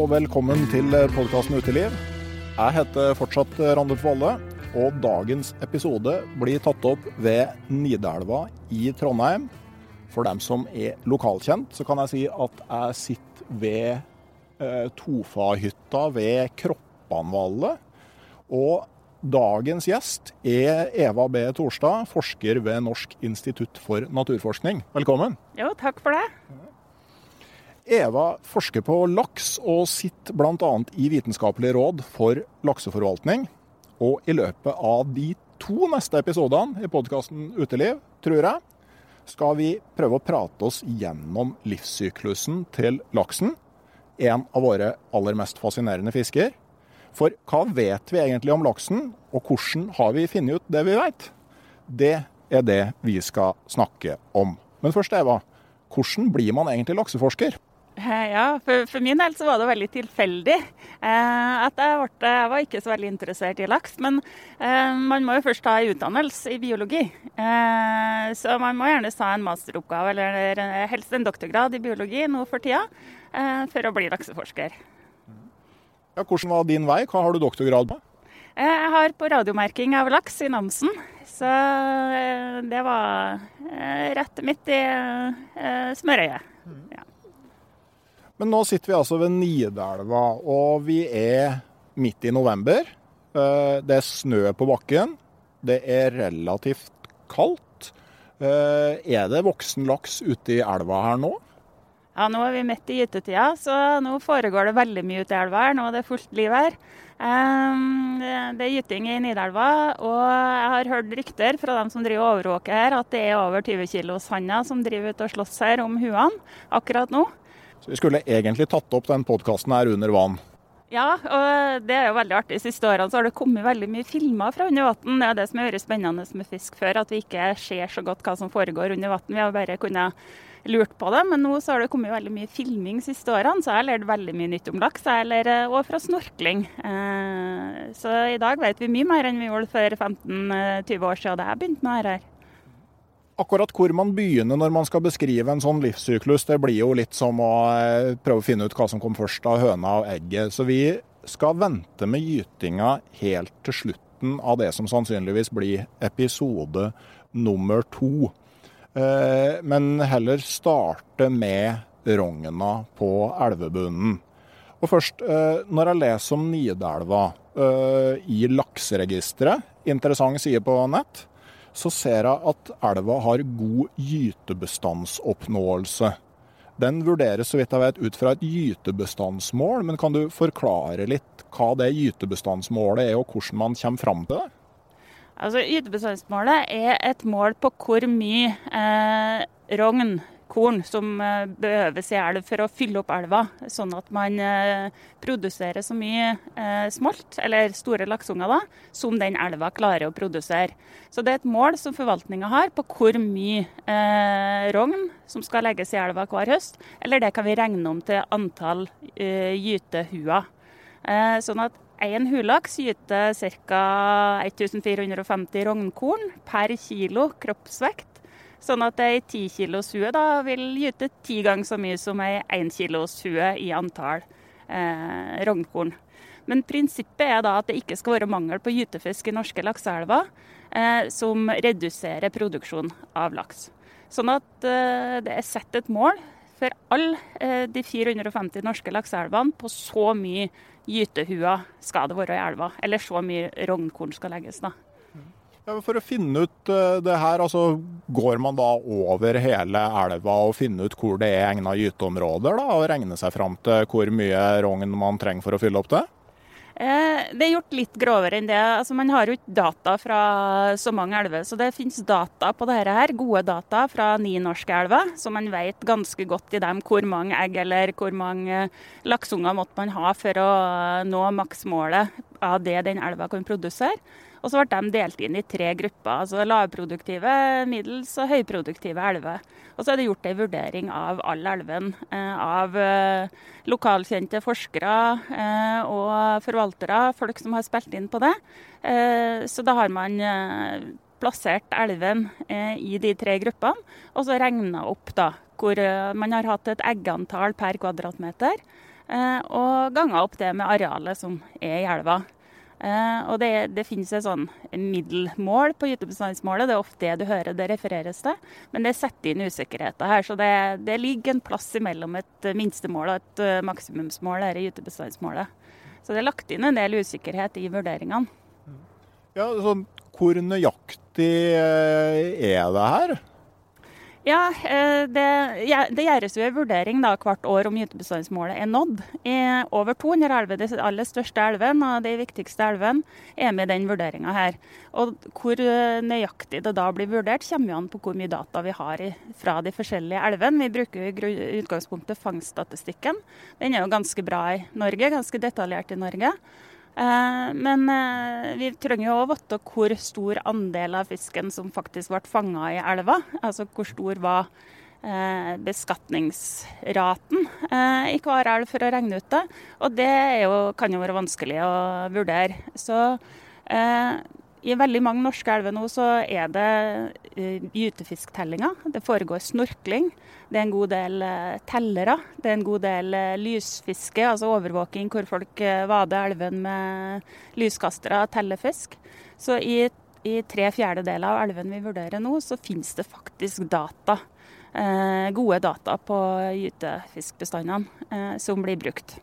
Og velkommen til podkasten Uteliv. Jeg heter fortsatt Randulf Valle, og dagens episode blir tatt opp ved Nidelva i Trondheim. For dem som er lokalkjent, så kan jeg si at jeg sitter ved eh, Tofahytta ved Kroppanvallet. Og dagens gjest er Eva B. Torstad, forsker ved Norsk institutt for naturforskning. Velkommen. Jo, takk for det. Eva forsker på laks og sitter bl.a. i Vitenskapelig råd for lakseforvaltning. Og i løpet av de to neste episodene i podkasten Uteliv, tror jeg, skal vi prøve å prate oss gjennom livssyklusen til laksen. En av våre aller mest fascinerende fisker. For hva vet vi egentlig om laksen, og hvordan har vi funnet ut det vi vet? Det er det vi skal snakke om. Men først, Eva. Hvordan blir man egentlig lakseforsker? Ja, for, for, min del så var det veldig tilfeldig. Eh, at jeg, ble, jeg, var ikke så veldig interessert i laks. Men eh, man må jo først ta en utdannelse i biologi. Eh, så man må gjerne ta en masteroppgave eller helst en doktorgrad i biologi nå for tida eh, for å bli lakseforsker. Ja, hvordan var din vei? Hva har du doktorgrad på? Eh, jeg har på radiomerking av laks i Namsen. Så eh, det var rett midt i smørøyet. Ja. Men nå sitter vi altså ved Nidelva, og vi er midt i november. Det er snø på bakken. Det er relativt kaldt. Er det voksen laks ute i elva her nå? Ja, nå er vi midt i gytetida, så nå foregår det veldig mye ute i elva her. Nå er det fullt liv her. Det er gyting i Nidelva, og jeg har hørt rykter fra dem som driver overvåker her, at det er over 20 kilos hanner som driver ut og slåss her om huene akkurat nå. Så vi skulle egentlig tatt opp den podkasten her under vann. Ja, og det er jo veldig artig. De siste årene så har det kommet veldig mye filmer fra under vann. Det er det som har vært spennende med fisk før, at vi ikke ser så godt hva som foregår under vann. Vi har bare kunnet lurt på det, men nå så har det kommet veldig mye filming de siste årene, så jeg har lært veldig mye nytt om laks. Og fra snorkling. Så i dag vet vi mye mer enn vi gjorde for 15-20 år siden da jeg begynte med dette. Akkurat hvor man begynner når man skal beskrive en sånn livssyklus, det blir jo litt som å prøve å finne ut hva som kom først av høna og egget. Så vi skal vente med gytinga helt til slutten av det som sannsynligvis blir episode nummer to. Men heller starte med rogna på elvebunnen. Og først, når jeg leser om Nidelva i lakseregisteret, interessant side på nett, så ser jeg at elva har god gytebestandsoppnåelse. Den vurderes så vidt jeg vet ut fra et gytebestandsmål, men kan du forklare litt hva det gytebestandsmålet er, og hvordan man kommer fram til det? Altså, Gytebestandsmålet er et mål på hvor mye eh, rogn korn som eh, behøves i elv for å fylle opp elva, sånn at man eh, produserer så mye eh, smolt, eller store lakseunger, da, som den elva klarer å produsere. Så det er et mål som forvaltninga har på hvor mye rogn som skal legges i elva hver høst, eller det kan vi regne om til antall gytehuer. Sånn at Én hulaks gyter ca. 1450 rognkorn per kilo kroppsvekt. Sånn at ei tikiloshue vil gyte ti ganger så mye som ei én kilos hue i antall eh, rognkorn. Men prinsippet er da at det ikke skal være mangel på gytefisk i norske lakseelver eh, som reduserer produksjonen av laks. Sånn at eh, det er satt et mål for alle eh, de 450 norske lakseelvene på så mye gytehuer skal det være i elva, eller så mye rognkorn skal legges. da. Ja, for å finne ut uh, det her, altså går man da over hele elva og finner ut hvor det er egna gyteområder, da, og regne seg fram til hvor mye rogn man trenger for å fylle opp det? Eh, det er gjort litt grovere enn det. Altså, man har jo ikke data fra så mange elver. Så det finnes data på dette her, gode data fra ni norske elver. Så man vet ganske godt i dem hvor mange egg eller hvor mange lakseunger måtte man ha for å nå maksmålet av det den elva kan produsere. Og så ble de delt inn i tre grupper. altså Lavproduktive, middels og høyproduktive elver. Og så er det gjort en vurdering av alle elvene eh, av eh, lokalkjente forskere eh, og forvaltere, folk som har spilt inn på det. Så da har man plassert elven i de tre gruppene, og så regna opp da hvor man har hatt et eggantall per kvadratmeter, og ganga opp det med arealet som er i elva. Eh, og det, det, finnes et sånn middelmål på gytebestandsmålet, det er ofte det du hører det refereres til. Men det setter inn usikkerheter her, så det, det ligger en plass mellom et minstemål og et uh, maksimumsmål her i gytebestandsmålet. Så det er lagt inn en del usikkerhet i vurderingene. Ja, sånn, Hvor nøyaktig eh, er det her? Ja, eh, det, det, gjøres jo en vurdering da, hvert år om gytebestandsmålet er nådd. I over 200 elver, de aller største elvene og de viktigste elvene, er med i den vurderinga her. Og Hvor eh, nøyaktig det da blir vurdert, kommer jo an på hvor mye data vi har fra de forskjellige elvene. Vi bruker i utgangspunktet fangststatistikken. Den er jo ganske bra i Norge, ganske detaljert i Norge. Eh, men eh, vi trenger jo å vite hvor stor andel av fisken som faktisk ble fanga i elva. Altså hvor stor var eh, beskatningsraten i hver elv for å regne ut det. Og det jo, kan jo være vanskelig å vurdere. Så i veldig mange norske elver nå så er det uh, gytefisktellinger. Det foregår snorkling. Det er en god del uh, tellere. Det er en god del uh, lysfiske, altså overvåking hvor folk vader elven med lyskastere og teller fisk. Så i, i tre fjerdedeler av elven vi vurderer nå, så finnes det faktisk data. gode data på gytefiskbestandene som blir brukt.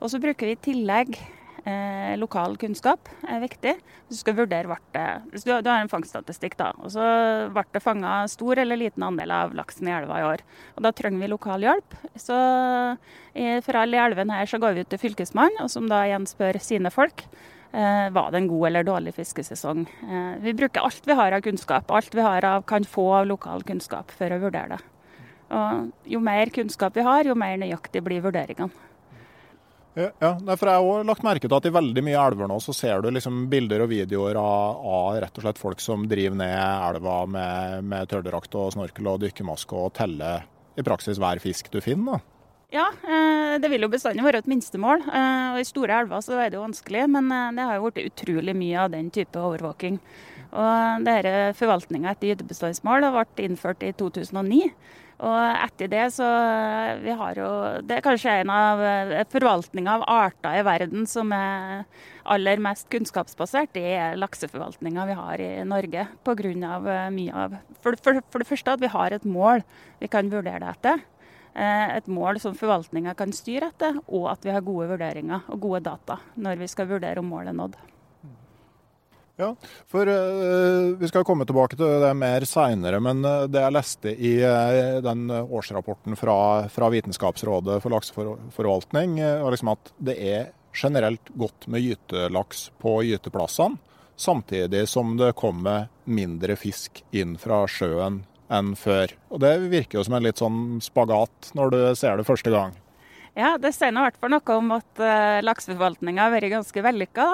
Og så bruker vi i tillegg Eh, lokal kunnskap er viktig. Hvis du skal vurdere ble det, hvis du, du, har en fangststatistikk, da, og så ble det fanga stor eller liten andel av laksen i elva i år. Og Da trenger vi lokal hjelp. Så For alle i elven her så går vi ut til Fylkesmannen, som da igjen spør sine folk. Eh, var det en god eller dårlig fiskesesong? Eh, vi bruker alt vi har av kunnskap, alt vi har av, kan få av lokal kunnskap for å vurdere det. Og Jo mer kunnskap vi har, jo mer nøyaktig blir vurderingene. Ja, for Jeg har også lagt merke til at i veldig mye elver nå så ser du liksom bilder og videoer av, av rett og slett folk som driver ned elva med, med tørrdrakt og snorkel og dykkermaske og teller i praksis hver fisk du finner. da. Ja, eh, det vil jo bestandig være et minstemål. Eh, og I store elver så er det jo vanskelig, men eh, det har jo blitt utrolig mye av den type overvåking. Og Forvaltninga etter gytebestandsmål ble innført i 2009. Og etter det så vi har jo Det er kanskje en av forvaltninga av arter i verden som er aller mest kunnskapsbasert. Det er lakseforvaltninga vi har i Norge. Grunn av mye av for, for, for det første at vi har et mål vi kan vurdere det etter. Eh, et mål som forvaltninga kan styre etter, og at vi har gode vurderinger og gode data når vi skal vurdere om målet er nådd. Ja, for uh, Vi skal komme tilbake til det mer seinere, men uh, det jeg leste i uh, den årsrapporten fra, fra Vitenskapsrådet for lakseforvaltning, var liksom at det er generelt godt med gytelaks på gyteplassene, samtidig som det kommer mindre fisk inn fra sjøen enn før. Og Det virker jo som en litt sånn spagat når du ser det første gang. Ja, det sier i hvert fall noe om at uh, lakseforvaltninga har vært ganske vellykka.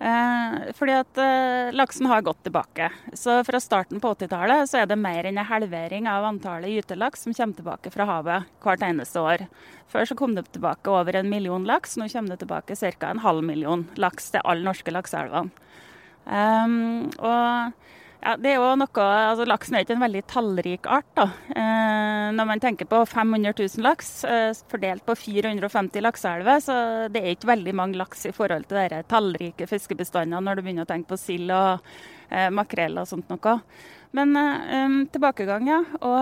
Uh, fordi at uh, laksen har gått tilbake. Så fra starten på 80-tallet så er det mer enn en halvering av antallet gytelaks som kommer tilbake fra havet hvert eneste år. Før så kom det tilbake over en million laks, nå kommer det tilbake ca. en halv million laks til alle norske lakseelvene. Um, og ja, det er jo noe, altså Laksen er ikke en veldig tallrik art. da. Eh, når man tenker på 500 000 laks eh, fordelt på 450 lakseelver, så det er ikke veldig mange laks i forhold til de tallrike fiskebestandene når du begynner å tenke på sild og eh, makrell og sånt noe. Men tilbakegang, ja. Og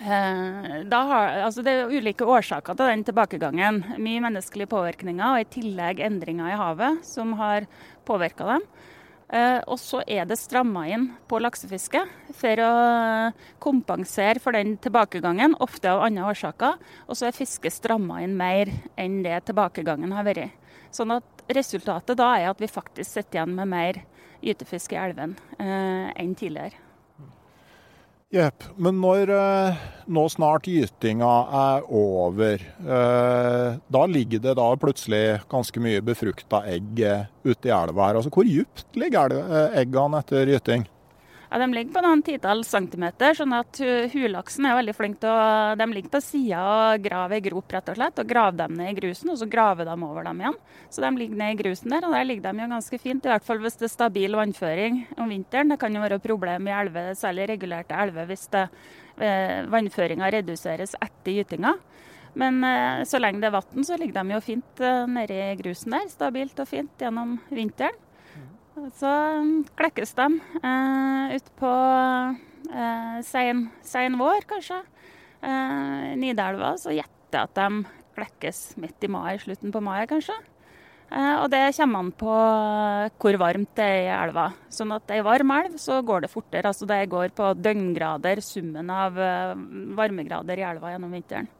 har, altså det er ulike årsaker til den tilbakegangen. Mye menneskelige påvirkninger og i tillegg endringer i havet som har påvirka dem. Eh, og så er det stramma inn på laksefiske for å kompensere for den tilbakegangen, ofte av andre årsaker. Og så er fisket stramma inn mer enn det tilbakegangen har vært. Sånn at resultatet da er at vi faktisk sitter igjen med mer gytefisk i elven eh, enn tidligere. Jepp. Men når eh, nå snart gytinga er over, eh, da ligger det da plutselig ganske mye befrukta egg eh, ute i elva her. Altså, hvor dypt ligger eggene etter gyting? Ja, De ligger på noen titalls centimeter, sånn at hulaksen er veldig flink til å De ligger på sida og graver i grop, rett og slett, og graver dem ned i grusen, og så graver de over dem igjen. Så de ligger ned i grusen der, og der ligger de jo ganske fint. I hvert fall hvis det er stabil vannføring om vinteren. Det kan jo være problem i elver, særlig regulerte elver, hvis det, eh, vannføringa reduseres etter gytinga. Men eh, så lenge det er vann, så ligger de jo fint eh, nedi grusen der, stabilt og fint gjennom vinteren. Så um, klekkes de eh, utpå eh, sein, sein vår, kanskje. Eh, Nidelva så gjetter jeg at de klekkes midt i mai, slutten på mai, kanskje. Eh, og det kommer an på hvor varmt det er i elva. Sånn at ei varm elv, så går det fortere. Altså det går på døgngrader, summen av eh, varmegrader i elva gjennom vinteren.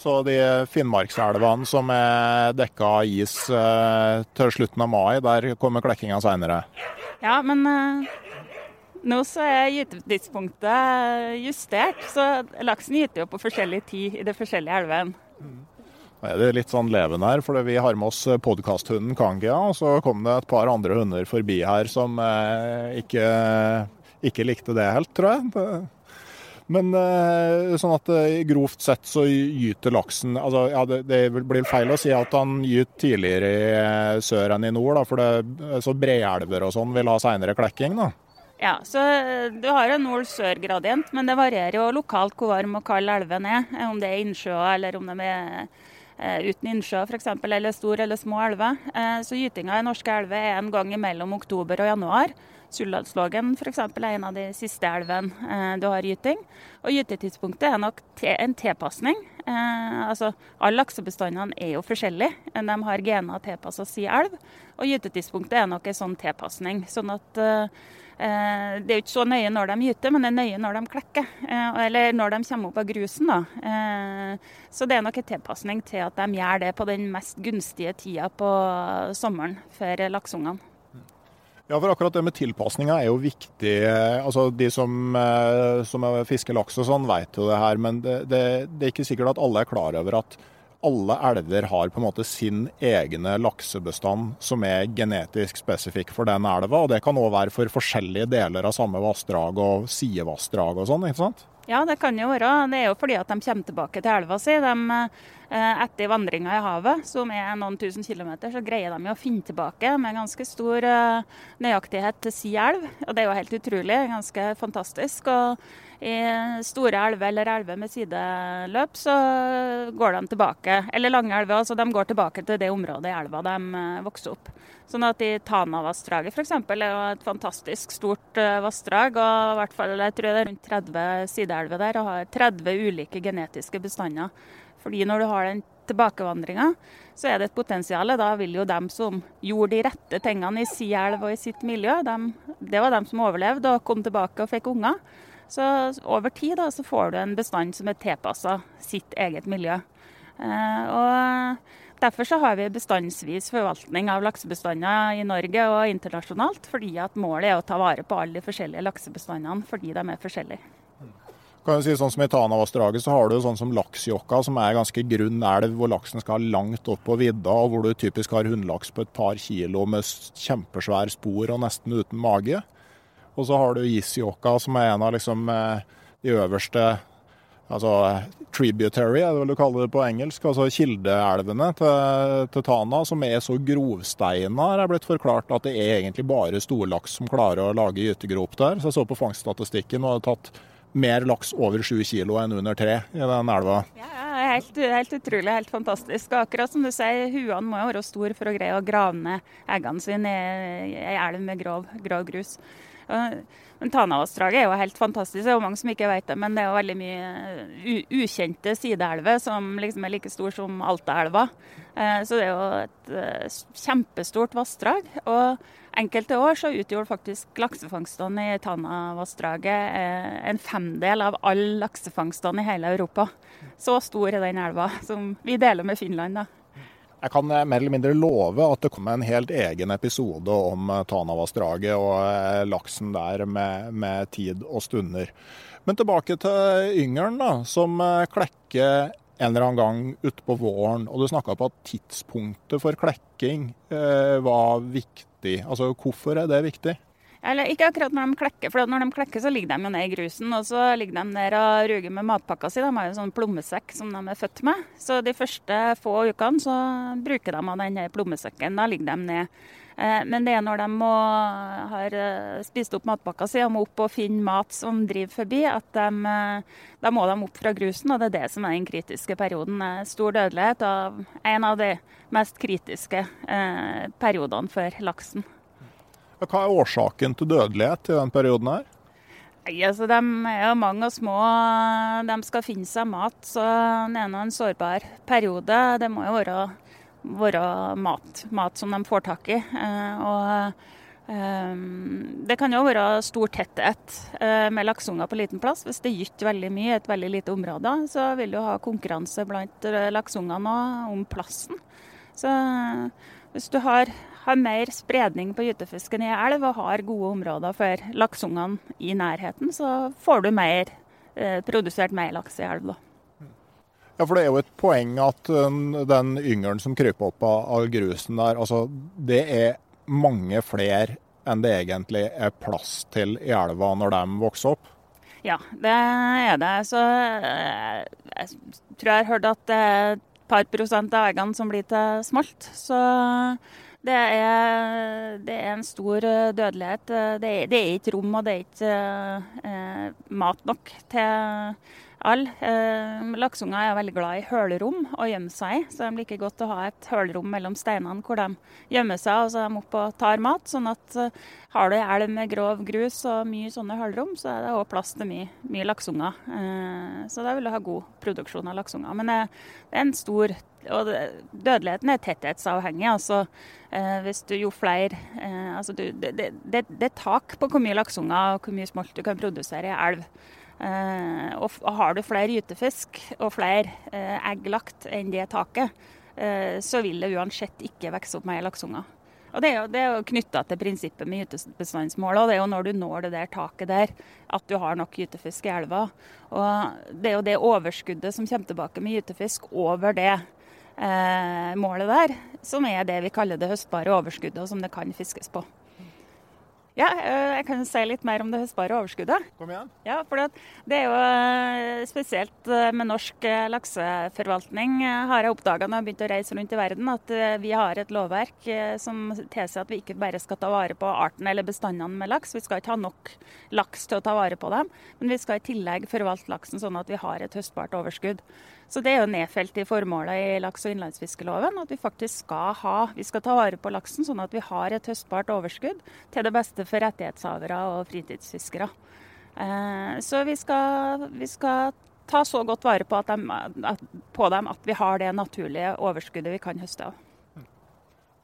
Så de Finnmarkselvene som er dekka av is eh, til slutten av mai, der kommer klekkinga seinere? Ja, men eh, nå så er gytetidspunktet justert, så laksen gyter jo på forskjellig tid i de forskjellige elvene. Nå er det litt sånn levende her, for vi har med oss podkasthunden Kangia. Og så kom det et par andre hunder forbi her som eh, ikke, ikke likte det helt, tror jeg. Men eh, sånn at eh, grovt sett så gyter laksen altså, ja, det, det, blir feil å si at han gyter tidligere i eh, sør enn i nord, da, for det, så breelver og sånn vil ha seinere klekking? da. Ja, så Du har en nord-sør-gradient, men det varierer jo lokalt hvor varm og kald elven er. Om det er innsjøer eller om de er uten innsjø f.eks., eller store eller små elver. Så gytinga i norske elver er en gang mellom oktober og januar. Suldalslågen f.eks. er en av de siste elvene eh, du har gyting. Og gytetidspunktet er nok en tilpasning. Eh, altså, alle laksebestandene er jo forskjellige. De har gener tilpassa si elv. Og gytetidspunktet er nok en sånn tilpasning. Sånn at eh, det er jo ikke så nøye når de gyter, men det er nøye når de klekker. Eller når de kommer opp av grusen. da. Så det er nok en tilpasning til at de gjør det på den mest gunstige tida på sommeren for lakseungene. Ja, for akkurat det med tilpasninga er jo viktig. Altså, De som, eh, som fisker laks og sånn, vet jo det her. Men det, det, det, er ikke sikkert at alle er klar over at alle elver har på en måte sin egne laksebestand som er genetisk spesifikk for den elva. Og det kan òg være for forskjellige deler av samme vassdrag og sidevassdrag og sånn, ikke sant? Ja, det kan jo være. Det er jo fordi at de kommer tilbake til elva si. De, etter vandringa i havet, som er noen tusen kilometer, så greier de å finne tilbake med ganske stor eh, nøyaktighet til si elv. Og det er jo helt utrolig. Ganske fantastisk. Og i store elver eller elver med sideløp, så går de tilbake. Eller lange elver, altså de går tilbake til det området i elva de vokser opp. Sånn at i Tanavassdraget f.eks. er jo et fantastisk stort vassdrag. og i hvert fall, Jeg tror det er rundt 30 sideelver der og har 30 ulike genetiske bestander. Fordi når du har den tilbakevandringa, så er det et potensial. Da vil jo dem som gjorde de rette tingene i si elv og i sitt miljø, dem, det var dem som overlevde og kom tilbake og fikk unger. Så over tid da, så får du en bestand som er tilpassa sitt eget miljø. Eh, og Derfor så har vi bestandsvis forvaltning av laksebestander i Norge og internasjonalt, fordi at målet er å ta vare på alle de forskjellige laksebestandene fordi de er forskjellige. Kan du si sånn som I Tanavassdraget så har du sånn som Laksjokka, som er ganske grunn elv, hvor laksen skal langt opp på vidda, og hvor du typisk har hunnlaks på et par kilo med kjempesvær spor og nesten uten mage. Og så har du Isjokka, som er en av liksom, eh, de øverste altså tributary, er det vel du kaller det på engelsk, altså kildeelvene til, til, Tana, som er så grovsteina, er blitt forklart at det er egentlig bare storlaks som klarer å lage gytegrop der. Så jeg så på fangststatistikken og hadde tatt mer laks over sju kilo enn under tre i den elva. Ja, helt, helt, utrolig, helt fantastisk. Akkurat som du sier, huene må jo være store for å greie å grave ned eggene sine i ei elv med grov, grov grus. Men Tanavassdraget er jo helt fantastisk. Det er jo mange som ikke vet det, men det er jo veldig mye ukjente sideelver som liksom er like stor som Altaelva. Eh, så det er jo et eh, kjempestort vassdrag. Og enkelte år så utgjorde faktisk laksefangstene i Tanavassdraget eh, en femdel av all laksefangstene i hele Europa. Så stor er den elva, som vi deler med Finland. da. Jeg kan eh, mer eller mindre love at det kommer en helt egen episode om eh, Tanavassdraget og eh, laksen der med, med, tid og stunder. Men tilbake til yngelen, da, som klekker en eller annen gang utpå våren. Og du snakka på at tidspunktet for klekking eh, var viktig. Altså hvorfor er det viktig? Eller ikke akkurat når de klekker, for når de klekker så ligger de jo ned i grusen. Og så ligger de der og ruger med matpakka si. De har jo sånn plommesekk som de er født med. Så de første få ukene så bruker de av den plommesekken. Da ligger de ned. Eh, men det er når de må, har eh, spist opp matpakka si og må opp og finne mat som driver forbi, at de, eh, da må de opp fra grusen. Og det er det som er den kritiske perioden. Stor dødelighet av en av de mest kritiske periodene for laksen. Hva er årsaken til dødelighet i den perioden her? Nei, altså De er jo mange og små. De skal finne seg mat, så det er nå en sårbar periode. Det må jo være, være mat, mat, som de får tak i. Eh, og um, Det kan jo være stor tetthet uh, med lakseunger på liten plass. Hvis det gyter veldig mye i et veldig lite område, så vil du ha konkurranse blant laksungene om plassen. Så hvis du har har mer spredning på gytefisken i elv og har gode områder for laksungene i nærheten, så får du mer, eh, produsert mer laks i elv. da. Ja, for Det er jo et poeng at um, den yngelen som kryper opp av, grusen der, altså det er mange flere enn det egentlig er plass til i elva når de vokser opp? Ja, det er det. Så eh, jeg tror jeg har hørt at det er et par prosent av eggene som blir til smalt. Så det er, det er, en stor eh, dødelighet. Eh, det er, det er ikke rom og det er ikke eh, mat nok til alle. Eh, Lakseunger er veldig glad i hølerom å gjemme seg i, så de liker godt å ha et hølerom mellom steinene hvor de gjemmer seg og så er de opp og tar mat. sånn at eh, har du elv med grov grus og mye sånne hølerom, så er det òg plass til mye, mye lakseunger. Eh, så da vil du ha god produksjon av lakseunger. Men det, det er en stor og dødeligheten er tetthetsavhengig. altså eh, hvis du jo flere eh, altså du, det, det, det, er tak på hvor mye laksunger og hvor mye smolt du kan produsere i elv. Eh, og har du flere gytefisk og flere egg lagt enn det taket, så vil det uansett ikke vokse opp mer laksunger. Og Det er jo, det jo knytta til prinsippet med gytebestandsmålet. Det er jo når du når det der taket der, at du har nok gytefisk i elva. Og Det er jo det overskuddet som kommer tilbake med gytefisk over det eh, målet der, som er det vi kaller det høstbare overskuddet, og som det kan fiskes på. Ja, eh, jeg kan si litt mer om det høstbare overskuddet. Kom igjen. Ja, for Det er jo eh, spesielt eh, med norsk lakseforvaltning, har jeg oppdaga når jeg har begynt å reise rundt i verden, at vi har et lovverk som tilsier at vi ikke bare skal ta vare på arten eller bestandene med laks. Vi skal ikke ha nok laks til å ta vare på dem, men vi skal i tillegg forvalte laksen sånn at vi har et høstbart overskudd. Så Det er jo nedfelt i formålet i laks- og innlandsfiskeloven at vi faktisk skal ha, vi skal ta vare på laksen sånn at vi har et høstbart overskudd til det beste for rettighetshavere og fritidsfiskere. Eh, så vi skal, vi skal ta så godt vare på, de, på, dem at vi har det naturlige overskuddet vi kan høste av.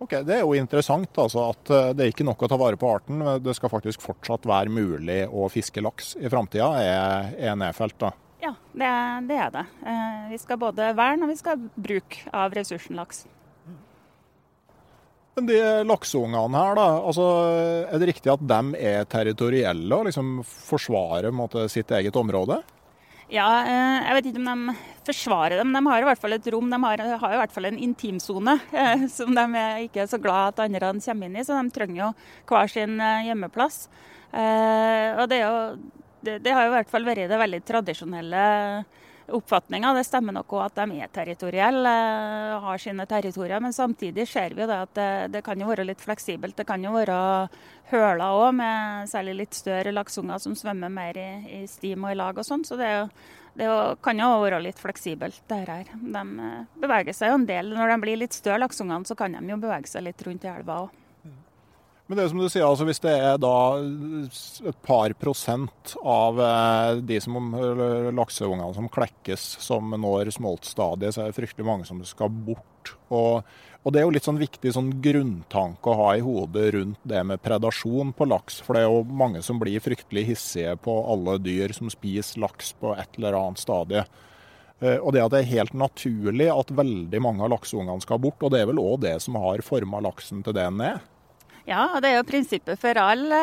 Ok, Det er jo interessant altså, at eh, det er ikke nok å ta vare på arten. Det skal faktisk fortsatt være mulig å fiske laks i framtida, er, nedfelt. da. Ja, det, det, er det. Eh, vi skal både vern og vi skal bruke av ressursen laks. Men de lakseungene her, da, altså, er det riktig at de er territorielle og liksom forsvarer måte, sitt eget område? Ja, eh, jeg vet ikke om de forsvarer dem. De har i hvert fall et rom. De har, har i hvert fall en intimsone eh, som de er ikke er så glad at andre kommer inn i. Så de trenger jo hver sin hjemmeplass. Og det, er jo, det, det har i hvert fall vært det veldig tradisjonelle oppfatninga. Det stemmer nok òg at de er territorielle, eh, har sine territorier. Men samtidig ser vi at det, det, kan jo være litt fleksibelt. Det kan jo være høler òg, med særlig litt større laksunger som svømmer mer i, i stim og i lag og sånn. Så det, det, kan jo være litt fleksibelt, det her. De eh, beveger seg jo en del. Når de blir litt større, laksungene, så kan de jo bevege seg litt rundt i elva òg. Men det som du sier, altså hvis det er da et par prosent av eh, de som, lakseungene som klekkes som når smoltstadiet, så er det fryktelig mange som skal bort. Og, og, Det er jo litt sånn viktig sånn grunntanke å ha i hodet rundt det med predasjon på laks. For det er jo mange som blir fryktelig hissige på alle dyr som spiser laks på et eller annet stadie. Eh, og det at det er helt naturlig at veldig mange av lakseungene skal bort. Og det er vel òg det som har forma laksen til det den er. Ja, det er jo prinsippet for alle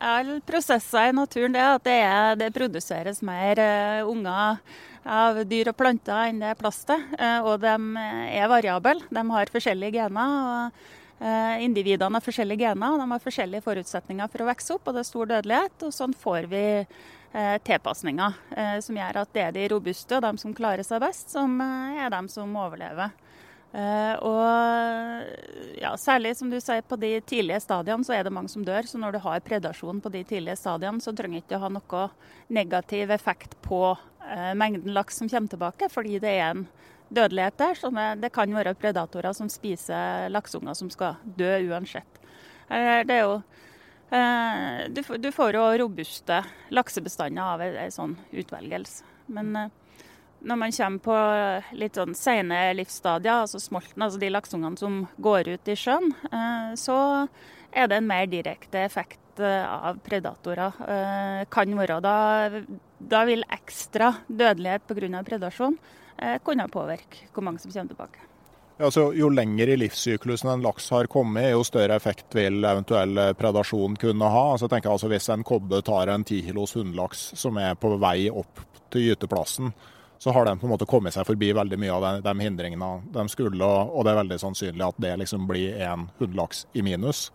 all prosesser i naturen det at det, er, det produseres mer uh, unger av dyr og planter enn det er plass til. Uh, og de er variable. De har forskjellige gener. og Individene har forskjellige gener og de har forskjellige forutsetninger for å vokse opp, og det er stor dødelighet. og Sånn får vi tilpasninger som gjør at det er de robuste og de som klarer seg best, som er de som overlever. Uh, og ja, Særlig som du sier, på de tidlige stadiene så er det mange som dør. Så når du har predasjon på de tidlige stadiene, så trenger du ikke å ha noe negativ effekt på uh, mengden laks som kommer tilbake, fordi det er en dødelighet der. Så det, det kan være predatorer som spiser lakseunger som skal dø uansett. Uh, det er jo du, du, får jo robuste laksebestander av en sånn utvelgelse. Men når man kommer på litt sånn sene livsstadier, altså smolten, altså de laksungene som går ut i sjøen, eh, så er det en mer direkte effekt eh, av predatorer. Eh, kan være da, da vil ekstra dødelighet pga. predasjon kunne påvirke hvor mange som kommer tilbake. Ja, jo lenger i livssyklusen en laks har kommet, jo større effekt vil eventuell predasjon kunne ha. Altså, jeg altså Hvis en kobbe tar en 10 kilos hunnlaks som er på vei opp til gyteplassen, så har de på en måte kommet seg forbi veldig mye av de, de hindringene de skulle. Og, det er veldig sannsynlig at det liksom blir en hunnlaks i minus.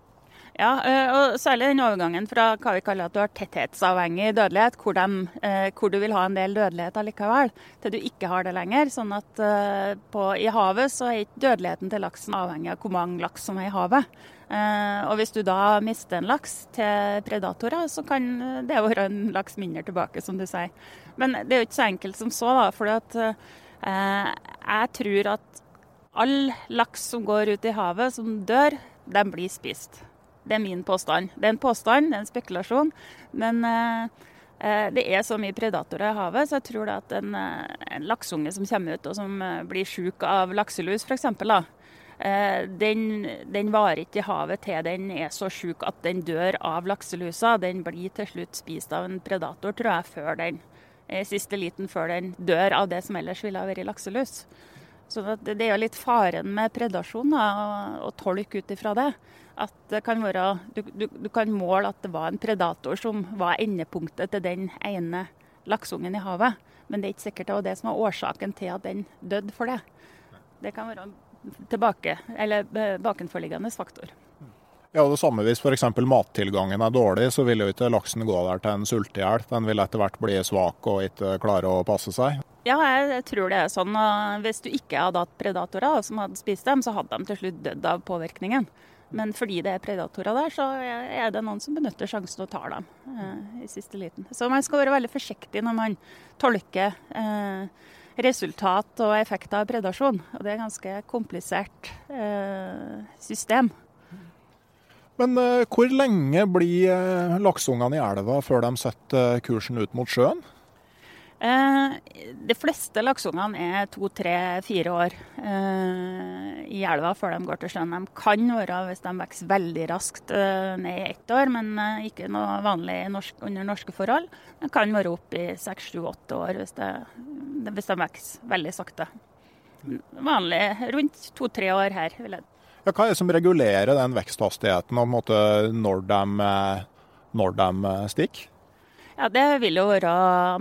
Ja, eh, og særlig den overgangen fra hva vi kaller at du har tetthetsavhengig dødelighet, hvor, de, eh, hvor, du vil ha en del dødelighet allikevel, til du ikke har det lenger. Sånn at eh, på, i havet så er ikke dødeligheten til laksen avhengig av hvor mange laks som er i havet. Og hvis du da mister en laks til predatorer, så kan det være en laks mindre tilbake, som du sier. Men det er jo ikke så enkelt som så, da. For eh, jeg tror at all laks som går ut i havet, som dør, den blir spist. Det er min påstand. Det er en påstand, det er en spekulasjon. Men eh, eh det er så mye predatorer i havet, så jeg tror at en, eh, en laksunge som kommer ut og som eh, blir syk av lakselus f.eks., den, den, varer ikke i havet til den er så syk at den dør av lakselusa. Den blir til slutt spist av en predator, tror jeg, før den siste liten før den dør av det som ellers ville ha vært lakselus. Så det er jo litt faren med predasjon å tolke ut ifra det. At det kan være, du, du, du, kan måle at det var en predator som var endepunktet til den ene laksungen i havet. Men det er ikke sikkert det var det som var årsaken til at den døde for det. Det kan være tilbake, eller eh, bakenforliggende faktor. Ja, det samme Hvis f.eks. mattilgangen er dårlig, så vil jo ikke laksen gå der til en sultehjel. Den vil etter hvert bli svak og ikke klare å passe seg. Ja, jeg tror det er sånn. Hvis du ikke hadde hatt predatorer som hadde spist dem, så hadde de til slutt dødd av påvirkningen. Men fordi det er predatorer der, så er det noen som benytter sjansen og tar dem eh, i siste liten. Så man skal være veldig forsiktig når man tolker eh, resultat og effekter av predasjon. Og det er et ganske komplisert eh, system. Men uh, hvor lenge blir uh, lakseungene i elva før de setter uh, kursen ut mot sjøen? Eh, de fleste laksungene er to, tre, fire år eh, i elva før de går til sjøen. De kan være, hvis de vokser veldig raskt, eh, ned i ett år, men eh, ikke noe vanlig norsk, under norske forhold. De kan være opp i seks, sju, åtte år hvis, det, hvis de vokser veldig sakte. Vanlig rundt to-tre år her. vil jeg ja, hva er det som regulerer den veksthastigheten og når de, når de stikker? Ja, Det vil jo være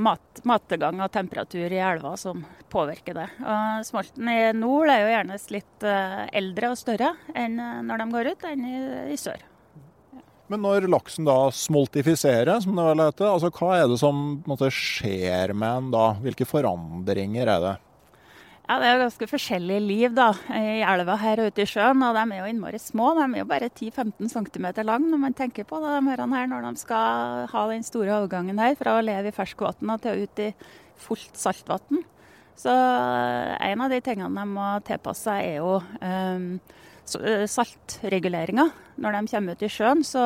mat, matgang og temperatur i elva som påvirker det. Og Smolten i nord er jo gjerne litt eh, eldre og større enn eh, når de går ut, enn i, i sør. Men når laksen da smoltifiserer, som det vel heter, altså hva er det som måte, skjer med den da? Hvilke forandringer er det? Ja, Det er jo ganske forskjellige liv da, i elva her ute i sjøen. og De er jo innmari små. De er jo bare 10-15 cm lang når man tenker på det, de her når de skal ha den store overgangen her fra å leve i ferskvann til å ut i fullt saltvann. Så eh, en av de tingene de må tilpasse seg, er jo um, saltreguleringa. Når de kommer ut i sjøen, så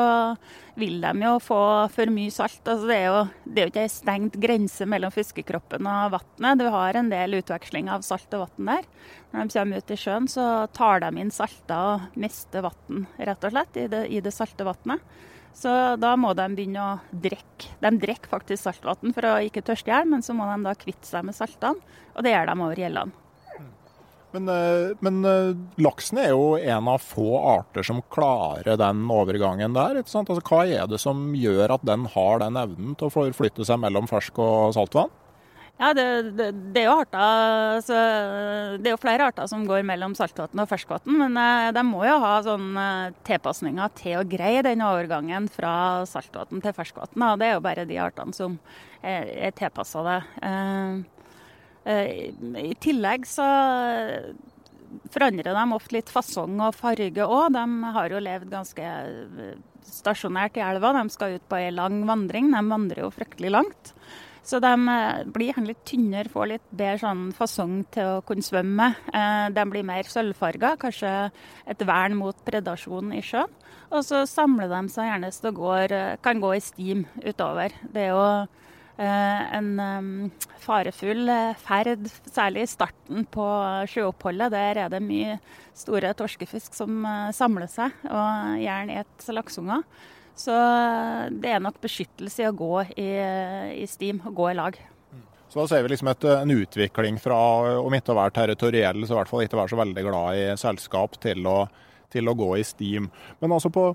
vil de jo få for mye salt. Altså det er jo det er jo ikke ei stengt grense mellom fiskekroppen og vannet. Du har en del utveksling av salt og vann der. Når de kommer ut i sjøen, så tar de inn salta og mister vann, rett og slett, i det, i det salte vannet. Så da må de begynne å drikke. De drikker faktisk saltvann for å ikke tørste i hjel, men så må de da kvitte seg med saltene, og det gjør de over gjellene. Men, eh, men, eh, laksen er jo en av få arter som klarer den overgangen der. ikke sant? Altså, hva er det som gjør at den har den evnen til å forflytte seg mellom fersk og saltvann? Ja, det, det, det, er arter, altså, det er jo flere arter som går mellom saltvann og ferskvann. Men eh, de må jo ha sånn tilpasninger til å greie den overgangen fra saltvann til ferskvann. Det er jo bare de artene som er, er tilpassa det. Eh, I tillegg så forandrer de ofte litt fasong og farge òg. De har jo levd ganske eh, stasjonært i elva. De skal ut på ei lang vandring. De vandrer jo fryktelig langt. Så de blir blir litt tynnere, får litt bedre sånn fasong til å kunne svømme. De blir mer sølvfarga, kanskje et vern mot predasjon i sjøen. Og så samler de seg gjerne så det går, kan gå i stim utover. Det er jo Eh, en farefull eh, ferd, særlig i starten på sjøoppholdet. Der er det mye store torskefisk som eh, samler seg, og gjerne et lakseunger. Så det er nok beskyttelse i å gå i, i stim og gå i lag. Så da ser vi liksom et, en utvikling fra om ikke å være territoriell, så i hvert fall ikke være så veldig glad i selskap, til å, til å gå i stim. Men altså på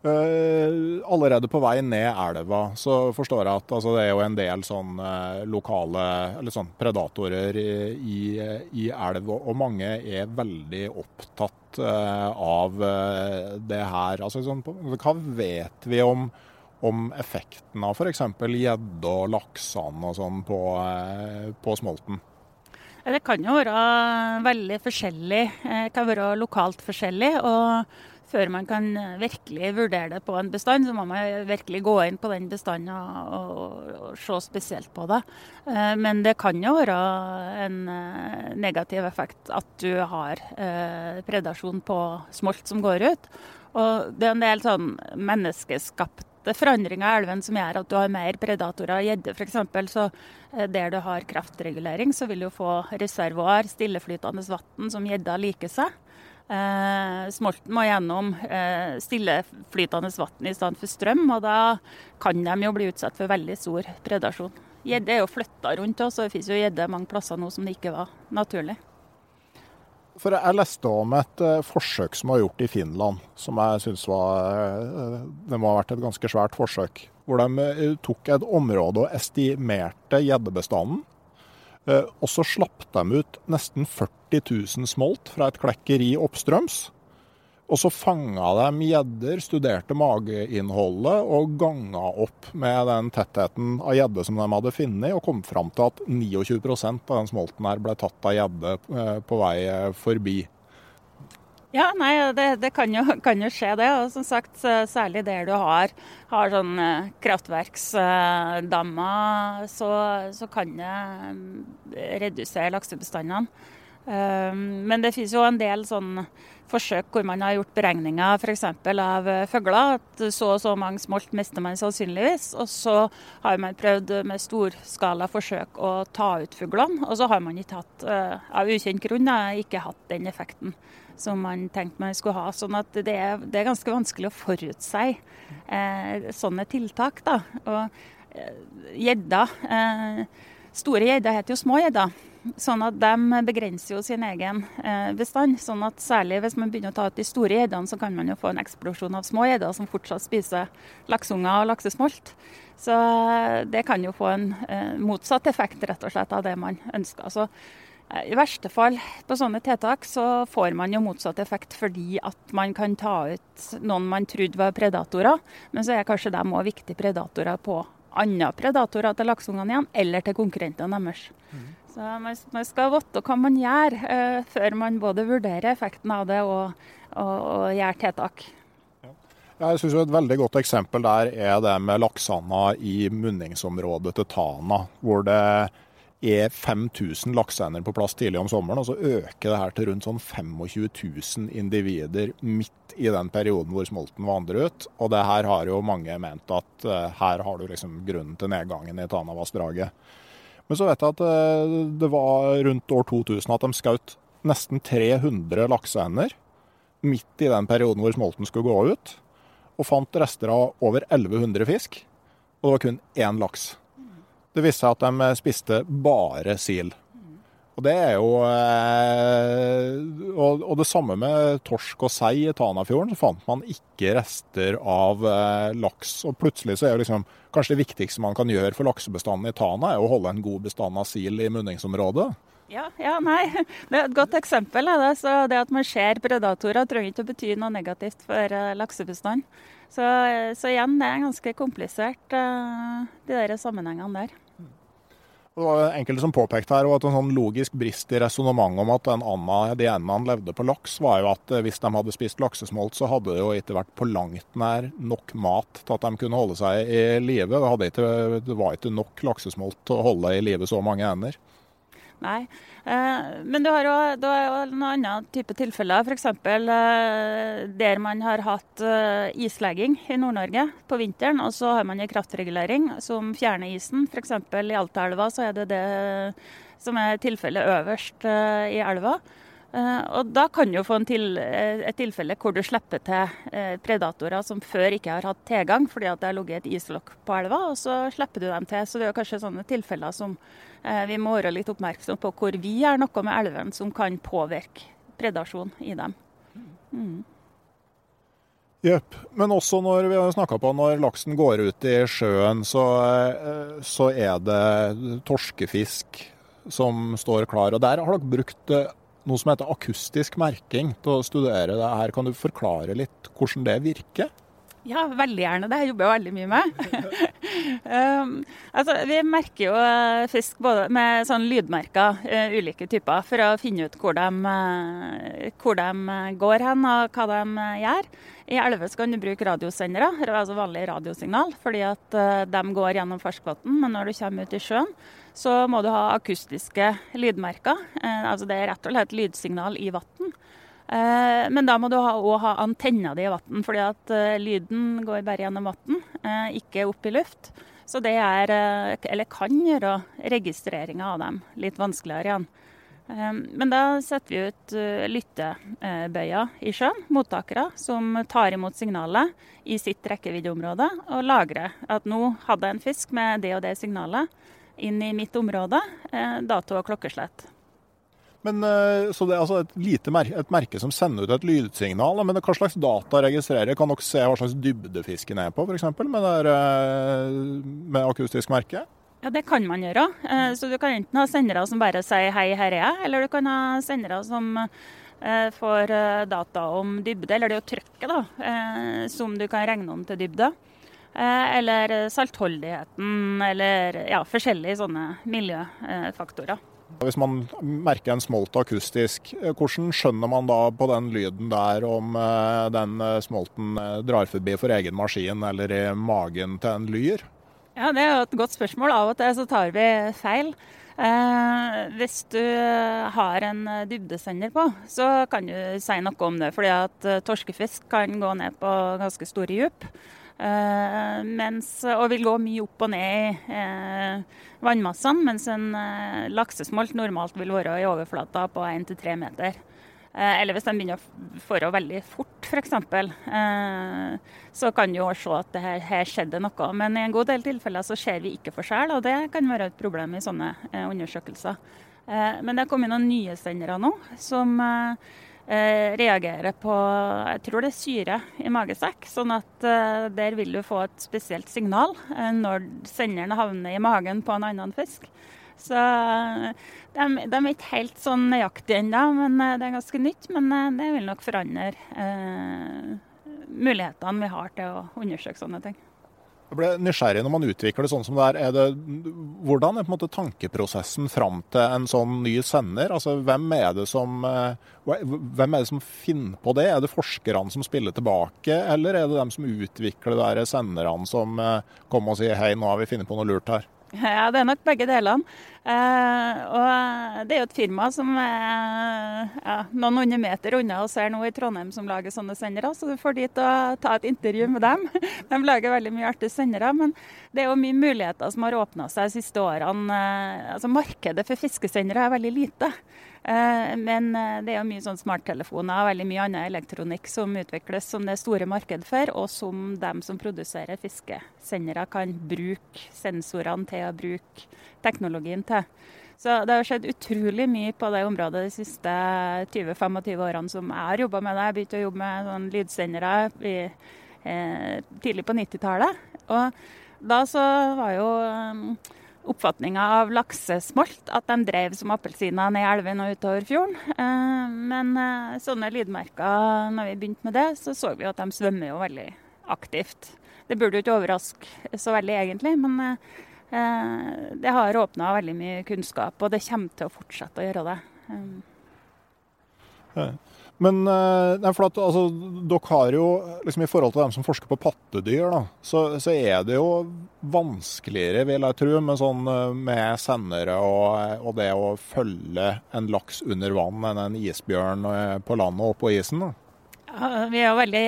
Uh, allerede på vei ned elva så forstår jeg at altså, det er jo en del sånn uh, lokale eller sånn predatorer i, i, elv, og, mange er veldig opptatt uh, av det her. Altså, sånn, hva vet vi om, om effekten av f.eks. gjedde og laksene og sånn på, på smolten? Det kan jo være veldig forskjellig. Det kan være lokalt forskjellig. og før man kan eh, virkelig vurdere det på en bestand, så må man virkelig gå inn på den bestanden og, og, og, se spesielt på det. Eh, men det kan jo være en eh, negativ effekt at du har predasjon på smolt som går ut. Og det er en del sånn menneskeskapte forandringer i elven som gjør at du har mer predatorer. av Gjedde f.eks. Så der du har kraftregulering, så vil du få reservoar, stilleflytende vann som gjedda liker seg. Eh, smolten må gjennom eh, stilleflytende vann i stedet for strøm, og da kan de jo bli utsatt for veldig stor predasjon. Gjedde er jo flytta rundt og det finnes jo gjedde mange plasser nå som det ikke var naturlig. For Jeg leste om et uh, forsøk som var gjort i Finland, som jeg syns var Det må ha vært et ganske svært forsøk. Hvor de tok et område og estimerte gjeddebestanden Eh, og så slapp de ut nesten 40 000 smolt fra et klekkeri oppstrøms. Og så fanga de gjedder, studerte mageinnholdet og ganga opp med den tettheten av gjedde som de hadde funnet, og kom fram til at 29% av den smolten her ble tatt av gjedde eh, på vei eh, forbi. Ja, nei, det, det kan, jo, kan, jo, skje, det. Og som sagt, særlig der du har, har sånn eh, kraftverksdammer, så, så, kan det mm, redusere laksebestandene. Um, men det finnes jo en del sånn forsøk hvor man har gjort beregninger f.eks. av eh, fugler. At så og så mange smolt mister man sannsynligvis. Og så har man prøvd med storskala forsøk å ta ut fuglene. Og så har man ikke hatt, eh, av ukjent grunn, ikke hatt den effekten som man tenkte man skulle ha. Sånn at det er, det er ganske vanskelig å forutsi eh, sånne tiltak. da. Og gjedda eh, Store gjedder heter jo små gjedder. Sånn at de begrenser jo sin egen eh, bestand. sånn at Særlig hvis man begynner å ta ut de store gjeddene, så kan man jo få en eksplosjon av små gjedder som fortsatt spiser lakseunger og laksesmolt. Så eh, det kan jo få en eh, motsatt effekt rett og slett av det man ønsker. Så i verste fall på sånne tiltak så får man jo motsatt effekt fordi at man kan ta ut noen man trodde var predatorer, men så er kanskje de òg viktige predatorer på andre predatorer til lakseungene igjen, eller til konkurrentene deres. Mm. Så man, man skal vite hva man gjør uh, før man både vurderer effekten av det og, og, og gjør tiltak. Jeg synes Et veldig godt eksempel der er det med laksanda i munningsområdet til Tana. Hvor det er 5000 lakseender på plass tidlig om sommeren, og så øker det her til rundt sånn 25 000 individer midt i den perioden hvor smolten vandrer ut. Og det her har jo mange ment at uh, her har du liksom grunnen til nedgangen i Tanavassdraget. Men så vet jeg at eh, det var rundt år 2000 at de skjøt nesten 300 lakseender midt i den perioden hvor smolten skulle gå ut. Og fant rester av over 1100 fisk. Og det var kun én laks. Det viste seg at de spiste bare sil. Og det er jo eh, Og det samme med torsk og sei i Tanafjorden. Så fant man ikke rester av eh, laks. Og plutselig så er jo liksom kanskje det viktigste man kan gjøre for laksebestanden i Tana, er å holde en god bestand av sil i munningsområdet. Ja, ja, nei. Det er et godt eksempel. Det. Det at man ser predatorer trenger ikke å bety noe negativt for eh, laksebestanden. Så, så, igjen, det er ganske komplisert, de der sammenhengene der. Det var enkelte som påpekte her, at en sånn logisk brist i resonnementet om at den anda, de endene levde på laks, var jo at eh, hvis de hadde spist laksesmolt, så hadde det jo ikke vært på langt nær nok mat til at de kunne holde seg i live. Det, det var ikke nok laksesmolt til å holde i live så mange ender. Nei. Eh, men du har jo, du har jo en annen type tilfeller, f.eks. Eh, der man har hatt eh, islegging i Nord-Norge på vinteren, og så har man en kraftregulering som fjerner isen. F.eks. i Altaelva så er det det som er tilfellet øverst i elva. Og Da kan du få til, et tilfelle hvor du slipper til predatorer som før ikke har hatt tilgang fordi det har ligget et islokk på elva, og så slipper du dem til. Så det er kanskje sånne tilfeller som Eh, vi må være litt oppmerksom på hvor vi gjør noe med elven som kan påvirke predasjon i dem. Mm. Jepp. Men også når vi har snakka på når laksen går ut i sjøen, så, eh, så, er det torskefisk som står klar. Og der har dere brukt eh, noe som heter akustisk merking til å studere det her. Kan du forklare litt hvordan det virker? Ja, veldig gjerne. Det jobber jeg veldig mye med. um, altså, vi merker jo uh, fisk både med sånn lydmerker, uh, ulike typer, for å finne ut hvor de, uh, hvor de går hen og hva de gjør. I elver kan du bruke radiosendere, altså vanlig radiosignal, fordi at de går gjennom ferskvann. Men når du kommer ut i sjøen, så må du ha akustiske lydmerker. altså Det er rett og slett lydsignal i vann. Eh, men da må du òg ha antenna di i vann, fordi at eh, lyden går bare gjennom vann, eh, ikke opp i luft. Så det er, eller kan gjøre registreringa av dem litt vanskeligere igjen. Men da setter vi ut lyttebøyer i sjøen, mottakere, som tar imot signalet i sitt rekkeviddeområde og lagrer at nå hadde en fisk med det og det signalet inn i mitt område, dato og klokkeslett. Men, eh, så det er altså et lite merke, et merke som sender ut et lydsignal. Men hva slags data registrerer? Kan dere se hva slags dybde fisken er på, f.eks. Med, eh, med akustisk merke? Ja, Det kan man gjøre. Eh, så Du kan enten ha sendere som bare sier 'hei, her er jeg', eller du kan ha sendere som får data om dybde, eller det er jo trykket da, som du kan regne om til dybde. Eller saltholdigheten, eller ja, forskjellige sånne miljøfaktorer. Hvis man merker en smolt akustisk, eh, hvordan skjønner man da på den lyden der om eh, den eh, smolten drar forbi for egen maskin eller i magen til en lyr? Ja, Det er jo et godt spørsmål. Av og til så tar vi feil. Eh, hvis du har en dybdesender på, så kan du si noe om det. fordi at eh, torskefisk kan gå ned på ganske store dyp. Eh, mens, og vil gå mye opp og ned i eh, vannmassene, mens en eh, laksesmolt normalt vil være i overflata på 1-3 meter. Eh, eller hvis de begynner å fare veldig fort, f.eks., eh, så kan du se at det her, her, skjedde noe. Men i en god del tilfeller så ser vi ikke forskjell, og det kan være et problem i sånne eh, undersøkelser. Men det har kommet noen nye sendere nå som reagerer på jeg tror det er syre i magesekk. Sånn at der vil du få et spesielt signal når senderen havner i magen på en annen fisk. Så de, de, er ikke helt sånn nøyaktige ennå, men eh, det er ganske nytt. Men eh, det vil nok forandre eh, mulighetene vi har til å undersøke sånne ting. Jeg ble nysgjerrig når man utvikler det sånn som det er. er det, hvordan er måte tankeprosessen fram til en sånn ny sender? Altså, hvem, er det som, eh, hvem er det som finner på det? Er det forskerne som spiller tilbake, eller er det dem som utvikler de senderne som kommer og sier hei, nå har vi funnet på noe lurt her? Ja, det er nok begge delene. Eh, og det er jo et firma som er ja, noen hundre meter unna oss her nå i Trondheim som lager sånne sendere, så du får dit og ta et intervju med dem. De lager veldig mye artige sendere, men det er jo mye muligheter som har åpna seg de siste årene. Eh, altså Markedet for fiskesendere er veldig lite. Eh, men eh, det er jo mye sånn smarttelefoner og veldig mye annen elektronikk som utvikles som det er store marked for, og som de som produserer fiskesendere kan bruke sensorene til å bruke teknologien til. Så det har skjedd utrolig mye på det området de siste 20-25 årene som jeg har jobba med det. Jeg begynte å jobbe med sånn lydsendere eh, tidlig på 90-tallet. Og da så var jo eh, oppfatninga av laksesmolt, at de drev som appelsiner ned elven og utover fjorden. Eh, men eh, sånne lydmerker, når vi begynte med det, så så vi at de svømmer jo veldig aktivt. Det burde jo ikke overraske så veldig egentlig, men eh, det har åpna veldig mye kunnskap, og det kommer til å fortsette å gjøre det. Men eh, nei, for at, altså, dere har jo, liksom I forhold til dem som forsker på pattedyr, da, så, så, er det jo vanskeligere, vil jeg tro, med, sånn, eh, med sendere og, og, det å følge en laks under vann enn en isbjørn eh, på landet og på isen. Da. Ja, vi er jo veldig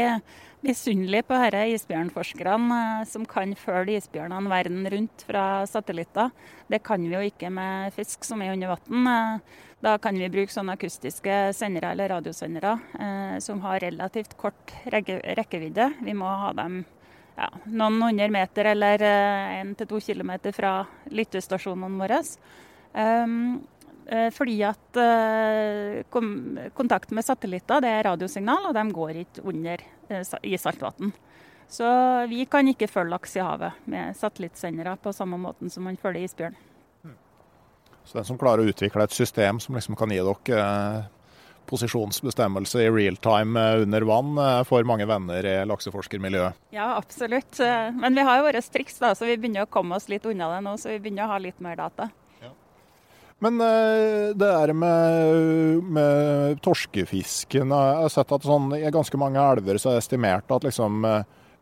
misunnelige på disse isbjørnforskerne som kan følge isbjørnene verden rundt fra satellitter. Det kan vi jo ikke med fisk som er under vann. Da kan vi bruke sånne akustiske sendere eller radiosendere eh, som har relativt kort rekkevidde. Vi må ha dem ja, noen hundre meter eller én eh, til to kilometer fra lyttestasjonene våre. Um, fordi at kontakt med satellitter det er radiosignal, og de går ikke under i saltvann. Så vi kan ikke følge laks i havet med satellittsendere på samme måte som man følger isbjørn. Så den som klarer å utvikle et system som liksom kan gi dere eh, posisjonsbestemmelse i real time eh, under vann, eh, får mange venner i lakseforskermiljøet? Ja, absolutt. Men vi har jo våre triks, da, så vi begynner å komme oss litt unna det nå. Så vi begynner å ha litt mer data. Men det der med, med torskefisken Jeg har sett at sånn, i ganske mange elver så er det estimert at liksom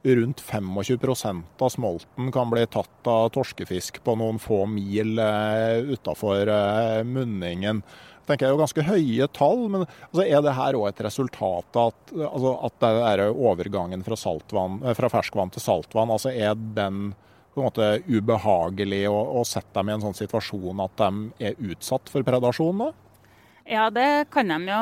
rundt 25% av smolten kan bli tatt av torskefisk på noen få mil eh, utafor eh, munningen. Det er jo ganske høye tall, men altså, er det her òg et resultat av at, altså, at det er overgangen fra, saltvann, fra, ferskvann til saltvann, altså er den på en måte ubehagelig å, å sette dem i en sånn situasjon at de er utsatt for predasjon? da? Ja, det kan de jo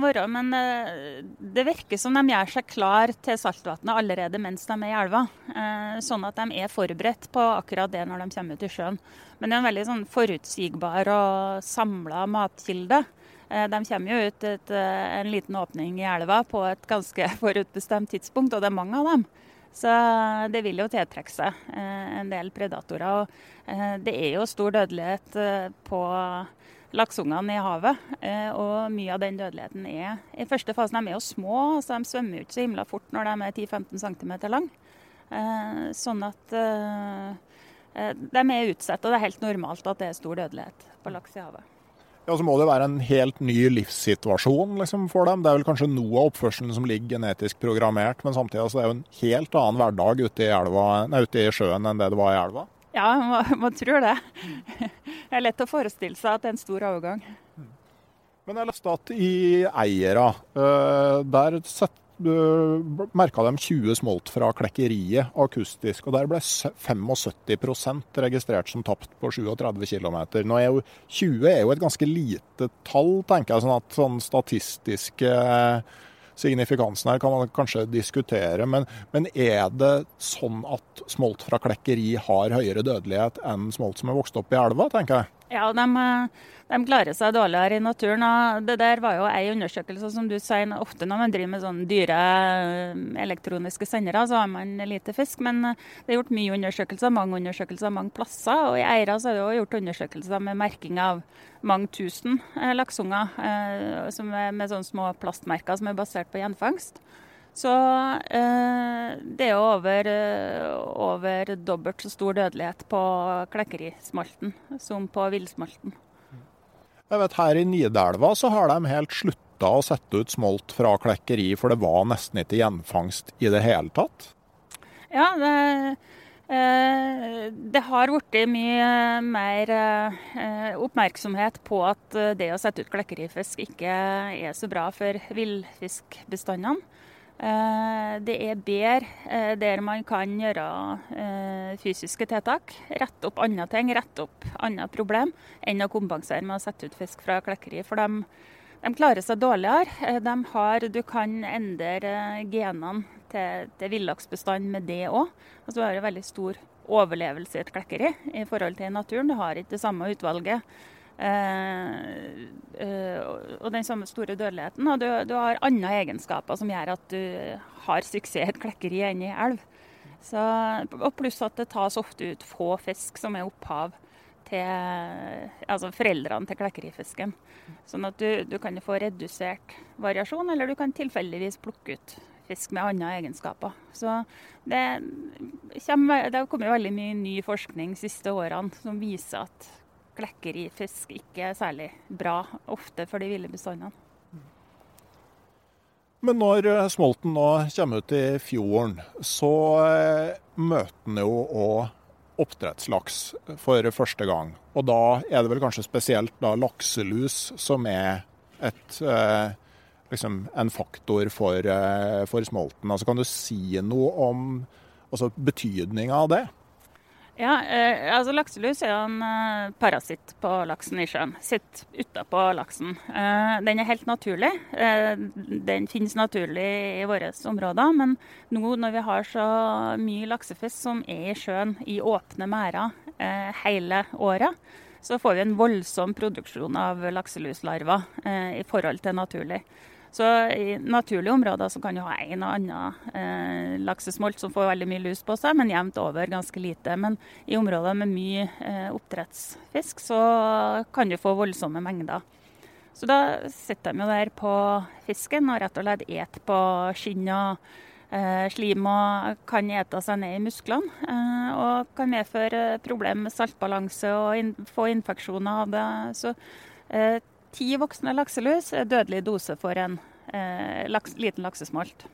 være. Men eh, det virker som de gjør seg klar til saltvannet allerede mens de er i elva. Eh, sånn at de er forberedt på akkurat det når de kommer ut i sjøen. Men det er en veldig sånn forutsigbar og samla matkilde. Eh, de kommer jo ut et, en liten åpning i elva på et ganske forutbestemt tidspunkt, og det er mange av dem. Så det vil jo tiltrekke seg en del predatorer. Og det er jo stor dødelighet på laksungene i havet. Eh, og mye av den dødeligheten er i første fase De er jo små, så de svømmer jo ikke så himla fort når de er 10-15 cm lang. Eh, sånn at eh, de er utsatt, og det er helt normalt at det er stor dødelighet på laks i havet. Ja, Så må det være en helt ny livssituasjon liksom, for dem. Det er vel kanskje noe av oppførselen som ligger genetisk programmert, men samtidig er det er jo en helt annen hverdag ute i, elva, nei, ute i sjøen enn det det var i elva? Ja, man, man tror det. Det er lett å forestille seg at det er en stor overgang. Men jeg leste at i Eira, uh, der sett, uh, merka de 20 smolt fra klekkeriet akustisk. Og der ble 75% registrert som tapt på 37 km. Nå er jo 20 er jo et ganske lite tall, tenker jeg. sånn at sånn statistiske uh, signifikansen her kan man kanskje diskutere, men, men, er det sånn at smolt fra klekkeri har høyere dødelighet enn smolt som er vokst opp i elva, tenker jeg? Ja, de, de klarer seg dårligere i naturen. og Det der var jo ei undersøkelse, som du sier. Ofte når man driver med sånne dyre eh, elektroniske sendere, så har man lite fisk. Men eh, det er gjort mye undersøkelser, mange undersøkelser mange plasser. Og i Eira så er det også gjort undersøkelser med merking av mange tusen eh, lakseunger med sånne små plastmerker som er basert på gjenfangst. Så eh, det er over, eh, over, dobbelt så stor dødelighet på klekkerismalten som på villsmalten. Jeg vet Her i Nidelva så har de helt slutta å sette ut smolt fra klekkeri, for det var nesten ikke gjenfangst i det hele tatt? Ja, det, eh, det har blitt mye mer oppmerksomhet på at det å sette ut klekkerifisk ikke er så bra for villfiskbestandene. Eh, det er bedre eh, der man kan gjøre eh, fysiske tiltak, rette opp andre ting, rette opp andre problem, enn å kompensere med å sette ut fisk fra klekkeri. For de, de klarer seg dårligere. De har, du kan endre genene til, til villaksbestanden med det òg. Altså, du har en veldig stor overlevelse i et klekkeri i forhold til naturen. Du har ikke det samme utvalget Eh, eh, og den samme store dødeligheten. Og du, du, har andre egenskaper som gjør at du har suksess i et klekkeri enn i elv. Så, og pluss at det tas ofte ut få fisk som er opphav til altså foreldrene til klekkerifisken. Sånn at du, du kan få redusert variasjon, eller du kan tilfeldigvis plukke ut fisk med andre egenskaper. Så det, kommer, det har kommet veldig mye ny forskning de siste årene som viser at klekkerifisk ikke særlig bra, ofte for de ville bestandene. Men når eh, smolten nå kommer ut i fjorden, så eh, møter den jo òg oppdrettslaks for første gang. Og da er det vel kanskje spesielt da lakselus som er et, eh, liksom en faktor for, for smolten. Altså, kan du si noe om altså, betydninga av det? Ja, eh, altså Lakselus er en eh, parasitt på laksen i sjøen. Sitter utapå laksen. Eh, den er helt naturlig. Eh, den finnes naturlig i våre områder. Men nå når vi har så mye laksefisk som er i sjøen i åpne merder eh, hele året, så får vi en voldsom produksjon av lakseluslarver eh, i forhold til naturlig. Så i naturlige områder så kan du ha en og annen eh, laksesmolt som får veldig mye lus på seg, men jevnt over ganske lite. Men i områder med mye eh, oppdrettsfisk så kan du få voldsomme mengder. Så da sitter de jo der på fisken og rett og slett et på skinn og eh, slim og kan ete seg ned i musklene. Eh, og kan medføre problemer med saltbalanse og få infeksjoner av det. Så eh, Ti voksne lakselus er dødelig dose for en eh, laks, liten laksesmolt.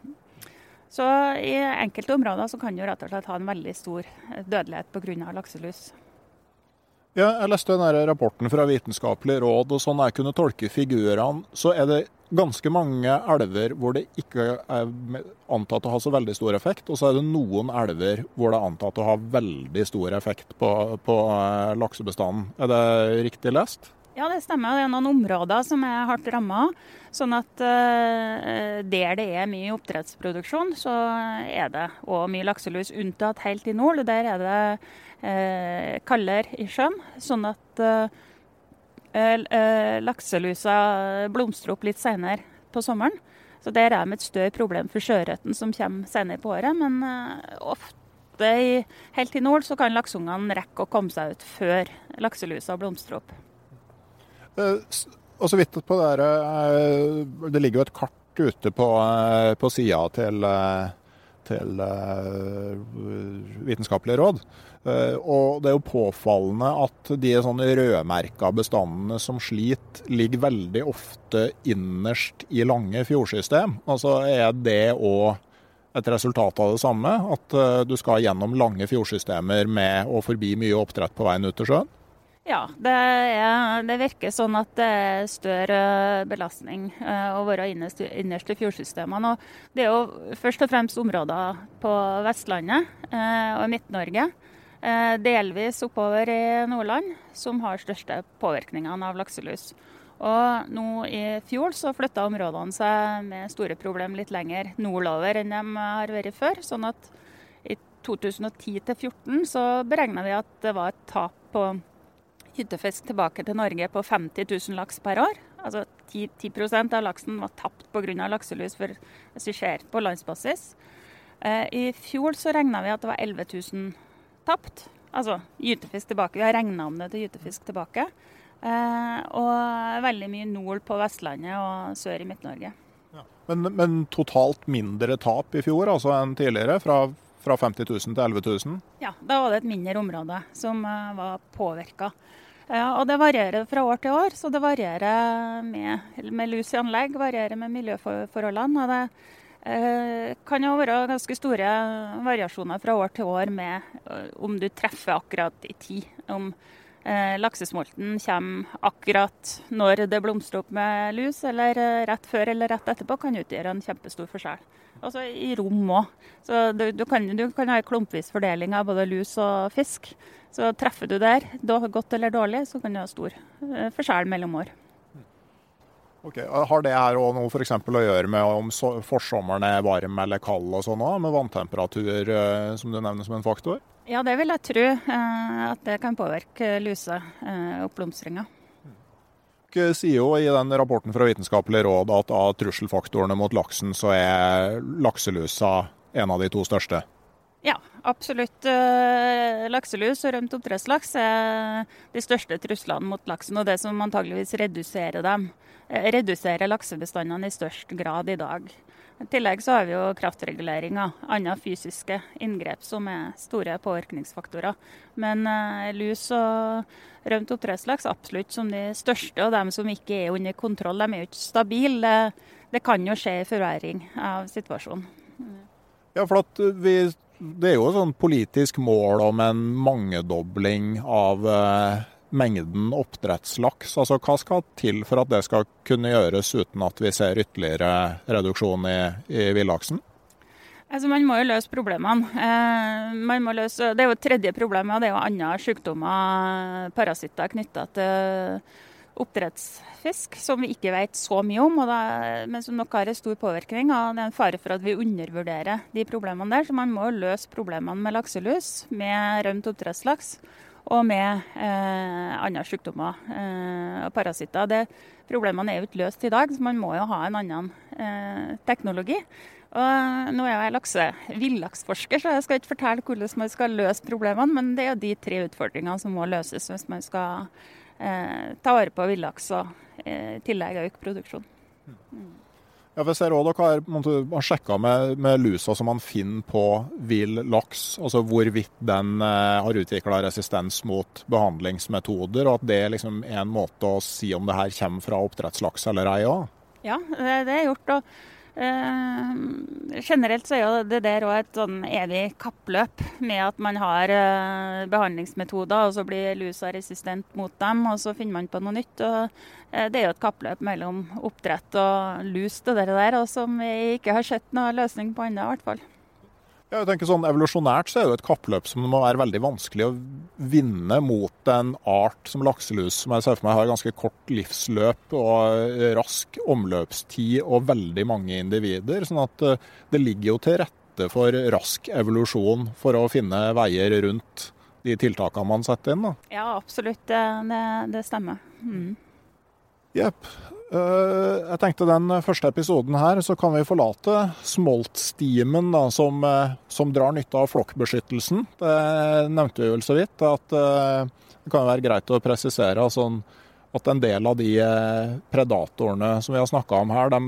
Så i enkelte områder så kan du rett og slett ha en veldig stor dødelighet pga. lakselus. Ja, jeg leste den rapporten fra Vitenskapelig råd, og sånn jeg kunne tolke figurene, så er det ganske mange elver hvor det ikke er antatt å ha så veldig stor effekt, og så er det noen elver hvor det er antatt å ha veldig stor effekt på, på eh, laksebestanden. Er det riktig lest? Ja, det stemmer. Det er noen områder som er hardt ramma. Sånn at uh, der det er mye oppdrettsproduksjon, så er det òg mye lakselus, unntatt helt i nord. Der er det uh, kaldere i sjøen. Sånn at uh, lakselusa blomstrer opp litt senere på sommeren. Så der er det et større problem for sjøørreten som kommer senere på året. Men ofte i, helt i nord så kan lakseungene rekke å komme seg ut før lakselusa blomstrer opp. Eh, og så vidt på det her, eh, Det ligger jo et kart ute på, eh, på sida til, til Vitenskapelig råd. Og det er jo påfallende at de sånne rødmerka bestandene som sliter, ligger veldig ofte innerst i lange fjordsystem. Altså er det òg et resultat av det samme? At du skal gjennom lange fjordsystemer med og forbi mye oppdrett på veien ut til sjøen? Ja, det, er, det, virker sånn at det er større belastning eh, å være innerst, innerst i fjordsystemene. Det er jo først og fremst områder på Vestlandet eh, og Midt-Norge, eh, delvis oppover i Nordland, som har største påvirkningene av lakselus. Og nå i fjor så flytta områdene seg med store problemer litt lenger nordover enn de har vært før. sånn at i 2010 2014 så beregna vi at det var et tap på hyttefisk tilbake til Norge på 50 000 laks per år. Altså 10, 10% av laksen var tapt pga. lakselus for, hvis vi ser på landsbasis. Eh, I fjor så regna vi at det var 11 000 tapt. Altså gytefisk tilbake. Vi har regna om det til gytefisk tilbake. Eh, og veldig mye nord på Vestlandet og sør i Midt-Norge. Ja. Men, men, totalt mindre tap i fjor altså enn tidligere? Fra, fra 50 000 til 11 000? Ja, da var det et mindre område som uh, var påvirka. Ja, og Det varierer fra år til år, så det varierer med, med lus i anlegg, varierer med miljøforholdene. og Det eh, kan jo være ganske store variasjoner fra år til år med eh, om du treffer akkurat i tid. Om eh, laksesmolten kommer akkurat når det blomstrer opp med lus, eller eh, rett før eller rett etterpå, kan utgjøre en kjempestor forskjell. Altså i rom òg. Så du, du, kan, du kan ha en klumpvis fordeling av både lus og fisk. Så treffer du der, godt eller dårlig, så kan du ha stor eh, forskjell mellom år. Okay. Har det her òg noe for å gjøre med om forsommeren er varm eller kald og sånn med vanntemperatur eh, som du nevner som en faktor? Ja, det vil jeg tro. Eh, at det kan påvirke luseoppblomstringa. Dere sier jo i den rapporten fra Vitenskapelig råd at av trusselfaktorene mot laksen, så er lakselusa en av de to største. Ja, absolutt. Eh, lakselus og rømt oppdrettslaks er de største truslene mot laksen, og det som antageligvis reduserer dem. Eh, reduserer laksebestandene i størst grad i dag. I tillegg så har vi jo kraftreguleringer, andre fysiske inngrep som er store påvirkningsfaktorer. Men uh, lus og rømt oppdrettslaks absolutt som de største, og de som ikke er under kontroll. De er jo ikke stabile. Det kan jo skje forverring av situasjonen. Ja, for at vi det er jo et sånn politisk mål om en mangedobling av eh, mengden oppdrettslaks. Altså, hva skal til for at det skal kunne gjøres uten at vi ser ytterligere reduksjon i, i villaksen? Altså, man må jo løse problemene. Eh, løse, det er jo et tredje problem, og det er jo andre sykdommer, parasitter knytta til oppdrettsfisk som vi ikke vet så mye om, da, men som nok har en stor påvirkning. og Det er en fare for at vi undervurderer de problemene der. Så man må løse problemene med lakselus, med rømt oppdrettslaks og med eh, andre sykdommer eh, og parasitter. Det, problemene er jo ikke løst i dag, så man må jo ha en annen eh, teknologi. Og nå er jeg lakse, villaksforsker, så jeg skal ikke fortelle hvordan man skal løse problemene, men det er jo de tre utfordringene som må løses hvis man skal ta vare på villaks og eh, i tillegg øke produksjonen. Mm. Ja, jeg ser også dere har sjekka med, med, lusa som man finner på vill laks, altså hvorvidt den eh, har utvikla resistens mot behandlingsmetoder, og at det liksom er en måte å si om det her kommer fra oppdrettslaks eller ei òg? Ja, det, det er gjort. og Eh, generelt så er jo det der òg et sånn evig kappløp med at man har eh, behandlingsmetoder, og så blir lusa resistent mot dem, og så finner man på noe nytt. og eh, Det er jo et kappløp mellom oppdrett og lus, det der, og som vi ikke har sett noen løsning på ennå, i hvert fall. Jeg tenker sånn Evolusjonært så er det et kappløp som det må være veldig vanskelig å vinne mot en art som lakselus, som jeg ser for meg har ganske kort livsløp og rask omløpstid og veldig mange individer. sånn at eh, det ligger jo til rette for rask evolusjon for å finne veier rundt de tiltakene man setter inn. da. Ja, absolutt. Det, det stemmer. Mm. Jepp. Eh, jeg tenkte den første episoden her, så kan vi forlate smoltstimen da, som, eh, som, drar nytte av flokkbeskyttelsen. Det nevnte vi vel så vidt. At eh, det kan være greit å presisere sånn, at en del av de predatorene som vi har snakka om her, de,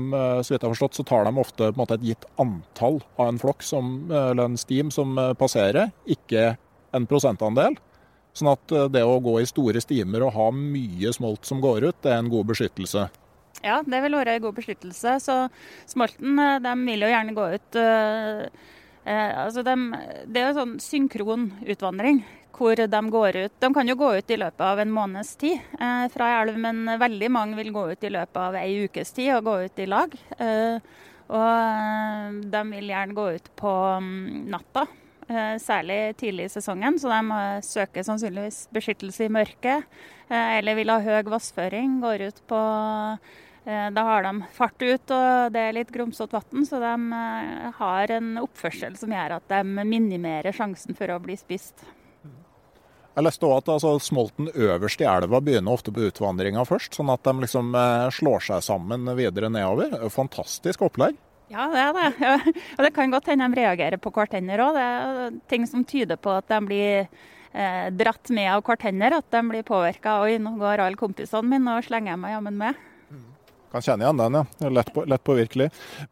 så vidt jeg har forstått, så tar de ofte måte, et gitt antall av en flokk eller en stim som passerer, ikke en prosentandel. Sånn at det å gå i store stimer og ha mye smolt som går ut, det er en god beskyttelse. Ja, det vil være en god beskyttelse. Så smolten eh, de vil jo gjerne gå ut eh, eh, altså de, Det er jo sånn synkron utvandring hvor de går ut. De kan jo gå ut i løpet av en måneds tid eh, fra elv, men veldig mange vil gå ut i løpet av ei ukes tid og gå ut i lag. Eh, og eh, de vil gjerne gå ut på um, natta, særlig tidlig i sesongen. Så de søker sannsynligvis beskyttelse i mørket, eller vil ha høy vassføring. Går ut på da har de fart ut, og det er litt grumsete vann, så de har en oppførsel som gjør at de minimerer sjansen for å bli spist. Jeg leste også at altså, Smolten øverst i elva begynner ofte på utvandringa først, sånn at de liksom eh, slår seg sammen videre nedover. Fantastisk opplegg. Ja, det er det. Ja, og det kan godt hende de reagerer på hverandre òg. Det er ting som tyder på at de blir eh, dratt med av hverandre. At de blir påvirka. Oi, nå går alle kompisene mine og slenger meg jammen med. Kan kjenne igjen den, ja. Lett, på, lett påvirkelig.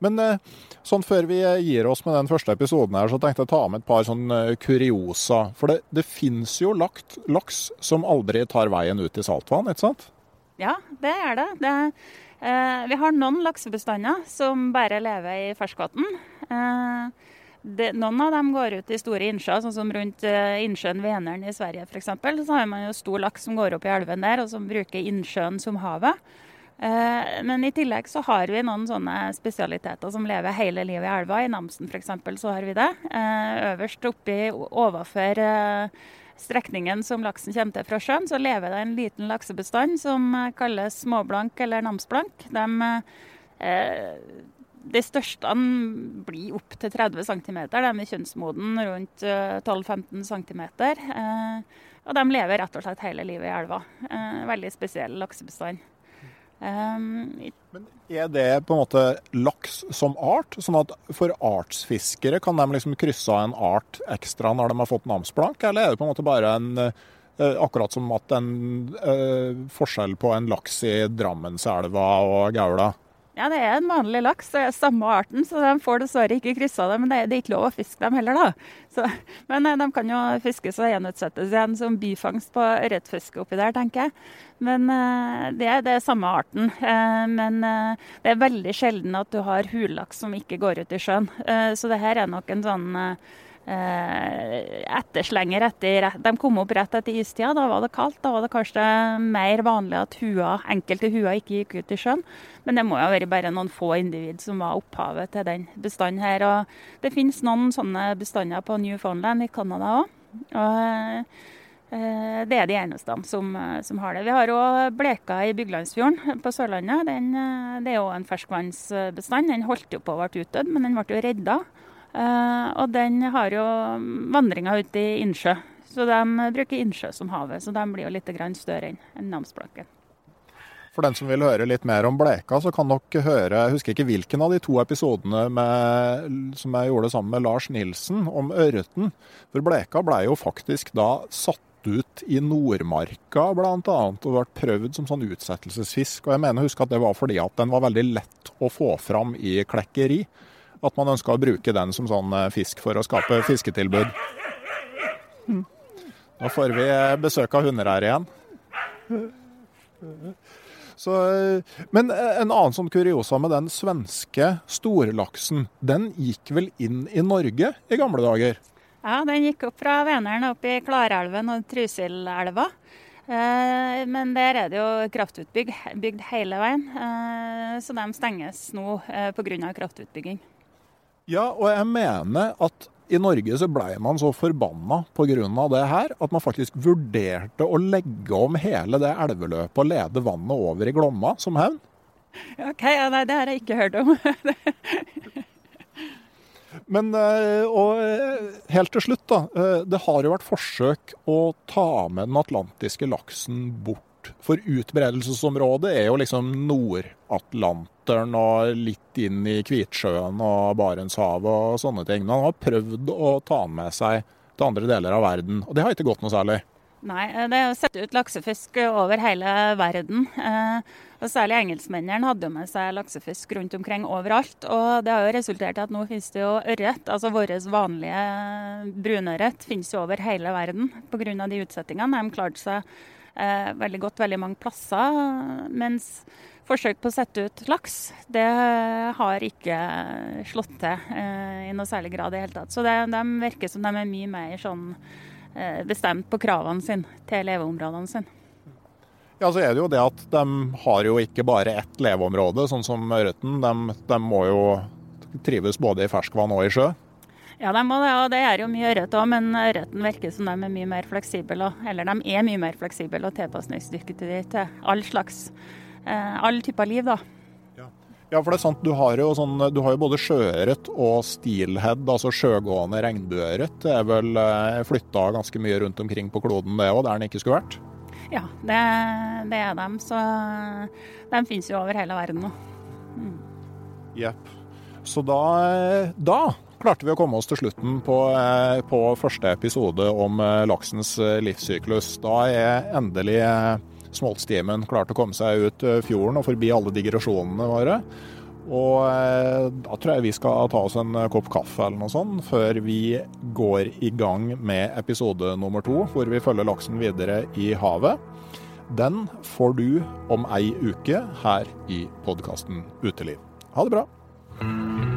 Men eh, sånn før vi gir oss med den første episoden her, så tenkte jeg å ta med et par sånn eh, kuriosa. For det, det finnes jo lagt laks som aldri tar veien ut i saltvann, ikke sant? Ja, det er det. det eh, vi har noen laksebestander som bare lever i ferskvann. Eh, noen av dem går ut i store innsjøer, sånn som rundt eh, innsjøen Veneren i Sverige f.eks. Så har man jo stor laks som går opp i elven der, og som bruker innsjøen som havet. Eh, men i tillegg så har vi noen sånne spesialiteter som lever hele livet i elva. I Namsen f.eks. så har vi det. Eh, øverst oppi overfor eh, strekningen som laksen kommer til fra sjøen, så lever det en liten laksebestand som kalles småblank eller namsblank. De, de største blir opp til 30 cm. De er kjønnsmoden rundt 12-15 cm. Og de lever rett og slett hele livet i elva. Veldig spesiell laksebestand. Um, Men Er det på en måte laks som art? Sånn at for artsfiskere kan de liksom krysse av en art ekstra når de har fått namsblank, eller er det på en måte bare en uh, akkurat som at en uh, forskjell på en laks i Drammenselva og Gaula? Ja, det er en vanlig laks. Det er samme arten, så de får dessverre ikke kryssa det. Men det er, ikke lov å fiske dem heller, da. Så, men eh, de kan jo fiskes og gjenutsettes igjen som bifangst på ørretfiske oppi der, tenker jeg. Men eh, det, er, det er samme arten. Eh, men det er veldig sjelden at du har hullaks som ikke går ut i sjøen. Så det her er nok en sånn etterslenger etter De kom opp rett etter istida. Da var det kaldt. Da var det kanskje mer vanlig at hua, enkelte huer ikke gikk ut i sjøen. Men det må jo ha vært bare noen få individ som var opphavet til den bestanden her. Og det finnes noen sånne bestander på Newfoundland i Canada òg. Og eh, det er de eneste som, som har det. Vi har òg bleka i Byglandsfjorden på Sørlandet. Den, eh, det er òg en ferskvannsbestand. Den holdt jo på å bli utdødd, men den ble jo redda. Uh, og den har jo vandringer ut i innsjø. Så de bruker innsjø som havet. Så de blir jo litt større enn en Namsblanken. For den som vil høre litt mer om Bleka, så kan dere høre Jeg husker ikke hvilken av de to episodene med, som jeg gjorde sammen med Lars Nilsen om ørreten. For Bleka ble jo faktisk da satt ut i Nordmarka bl.a. og ble prøvd som sånn utsettelsesfisk. Og jeg mener husk at det var fordi at den var veldig lett å få fram i klekkeri at man ønska å bruke den som sånn eh, fisk for å skape fisketilbud. Mm. Nå får vi eh, besøk av hunder her igjen. Så, eh, men en annen sånn kuriosa med den svenske storlaksen, den gikk vel inn i Norge i gamle dager? Ja, den gikk opp fra Vänern opp i Klarelven og Trysilelva. Men der er det jo kraftutbygd hele veien, så de stenges nå pga. kraftutbygging. Ja, og jeg mener at i Norge så blei man så forbanna pga. det her at man faktisk vurderte å legge om hele det elveløpet og lede vannet over i Glomma som hevn. OK, ja, nei, det har jeg ikke hørt om. Men eh, og eh, helt til slutt, da. Eh, det har jo vært forsøk å ta med den atlantiske laksen bort for utbredelsesområdet er jo liksom Nord-Atlanteren og litt inn i Kvitsjøen og Barentshavet og sånne ting. Han har prøvd å ta den med seg til andre deler av verden, og det har ikke gått noe særlig. Nei, det er å sette ut laksefisk over hele verden. Eh, og Særlig engelskmennene hadde jo med seg laksefisk rundt omkring overalt. Og det har jo resultert i at nå finnes det jo ørret, altså vår vanlige brunørret, finnes jo over hele verden pga. de utsettingene. De klarte seg eh, veldig godt veldig mange plasser. Mens forsøk på å sette ut laks, det har ikke slått til eh, i noe særlig grad i det hele tatt. Så det, de virker som de er mye mer sånn eh, bestemt på kravene sine til leveområdene sine. Ja, så er det jo det at de har jo ikke bare ett leveområde, sånn som ørreten. De, de må jo trives både i ferskvann og i sjø. Ja, de må det, og det er jo mye ørret òg, men ørreten virker som de er mye mer fleksible. Eller de er mye mer fleksible og tilpasningsdyktige til all slags, eh, all typer liv, da. Ja, for det er sant, du har jo, sånn, du har jo både sjøørret og steelhead, altså sjøgående regnbueørret. Det er vel eh, flytta ganske mye rundt omkring på kloden det òg, der den ikke skulle vært? Ja, det, det er dem. Så de finnes jo over hele verden nå. Jepp. Så da, da klarte vi å komme oss til slutten på, eh, på første episode om laksens livssyklus. Da er endelig smoltstimen klarte å komme seg ut fjorden og forbi alle digresjonene våre. Og da tror jeg vi skal ta oss en kopp kaffe eller noe sånt før vi går i gang med episode nummer to, hvor vi følger laksen videre i havet. Den får du om ei uke her i podkasten Uteliv. Ha det bra.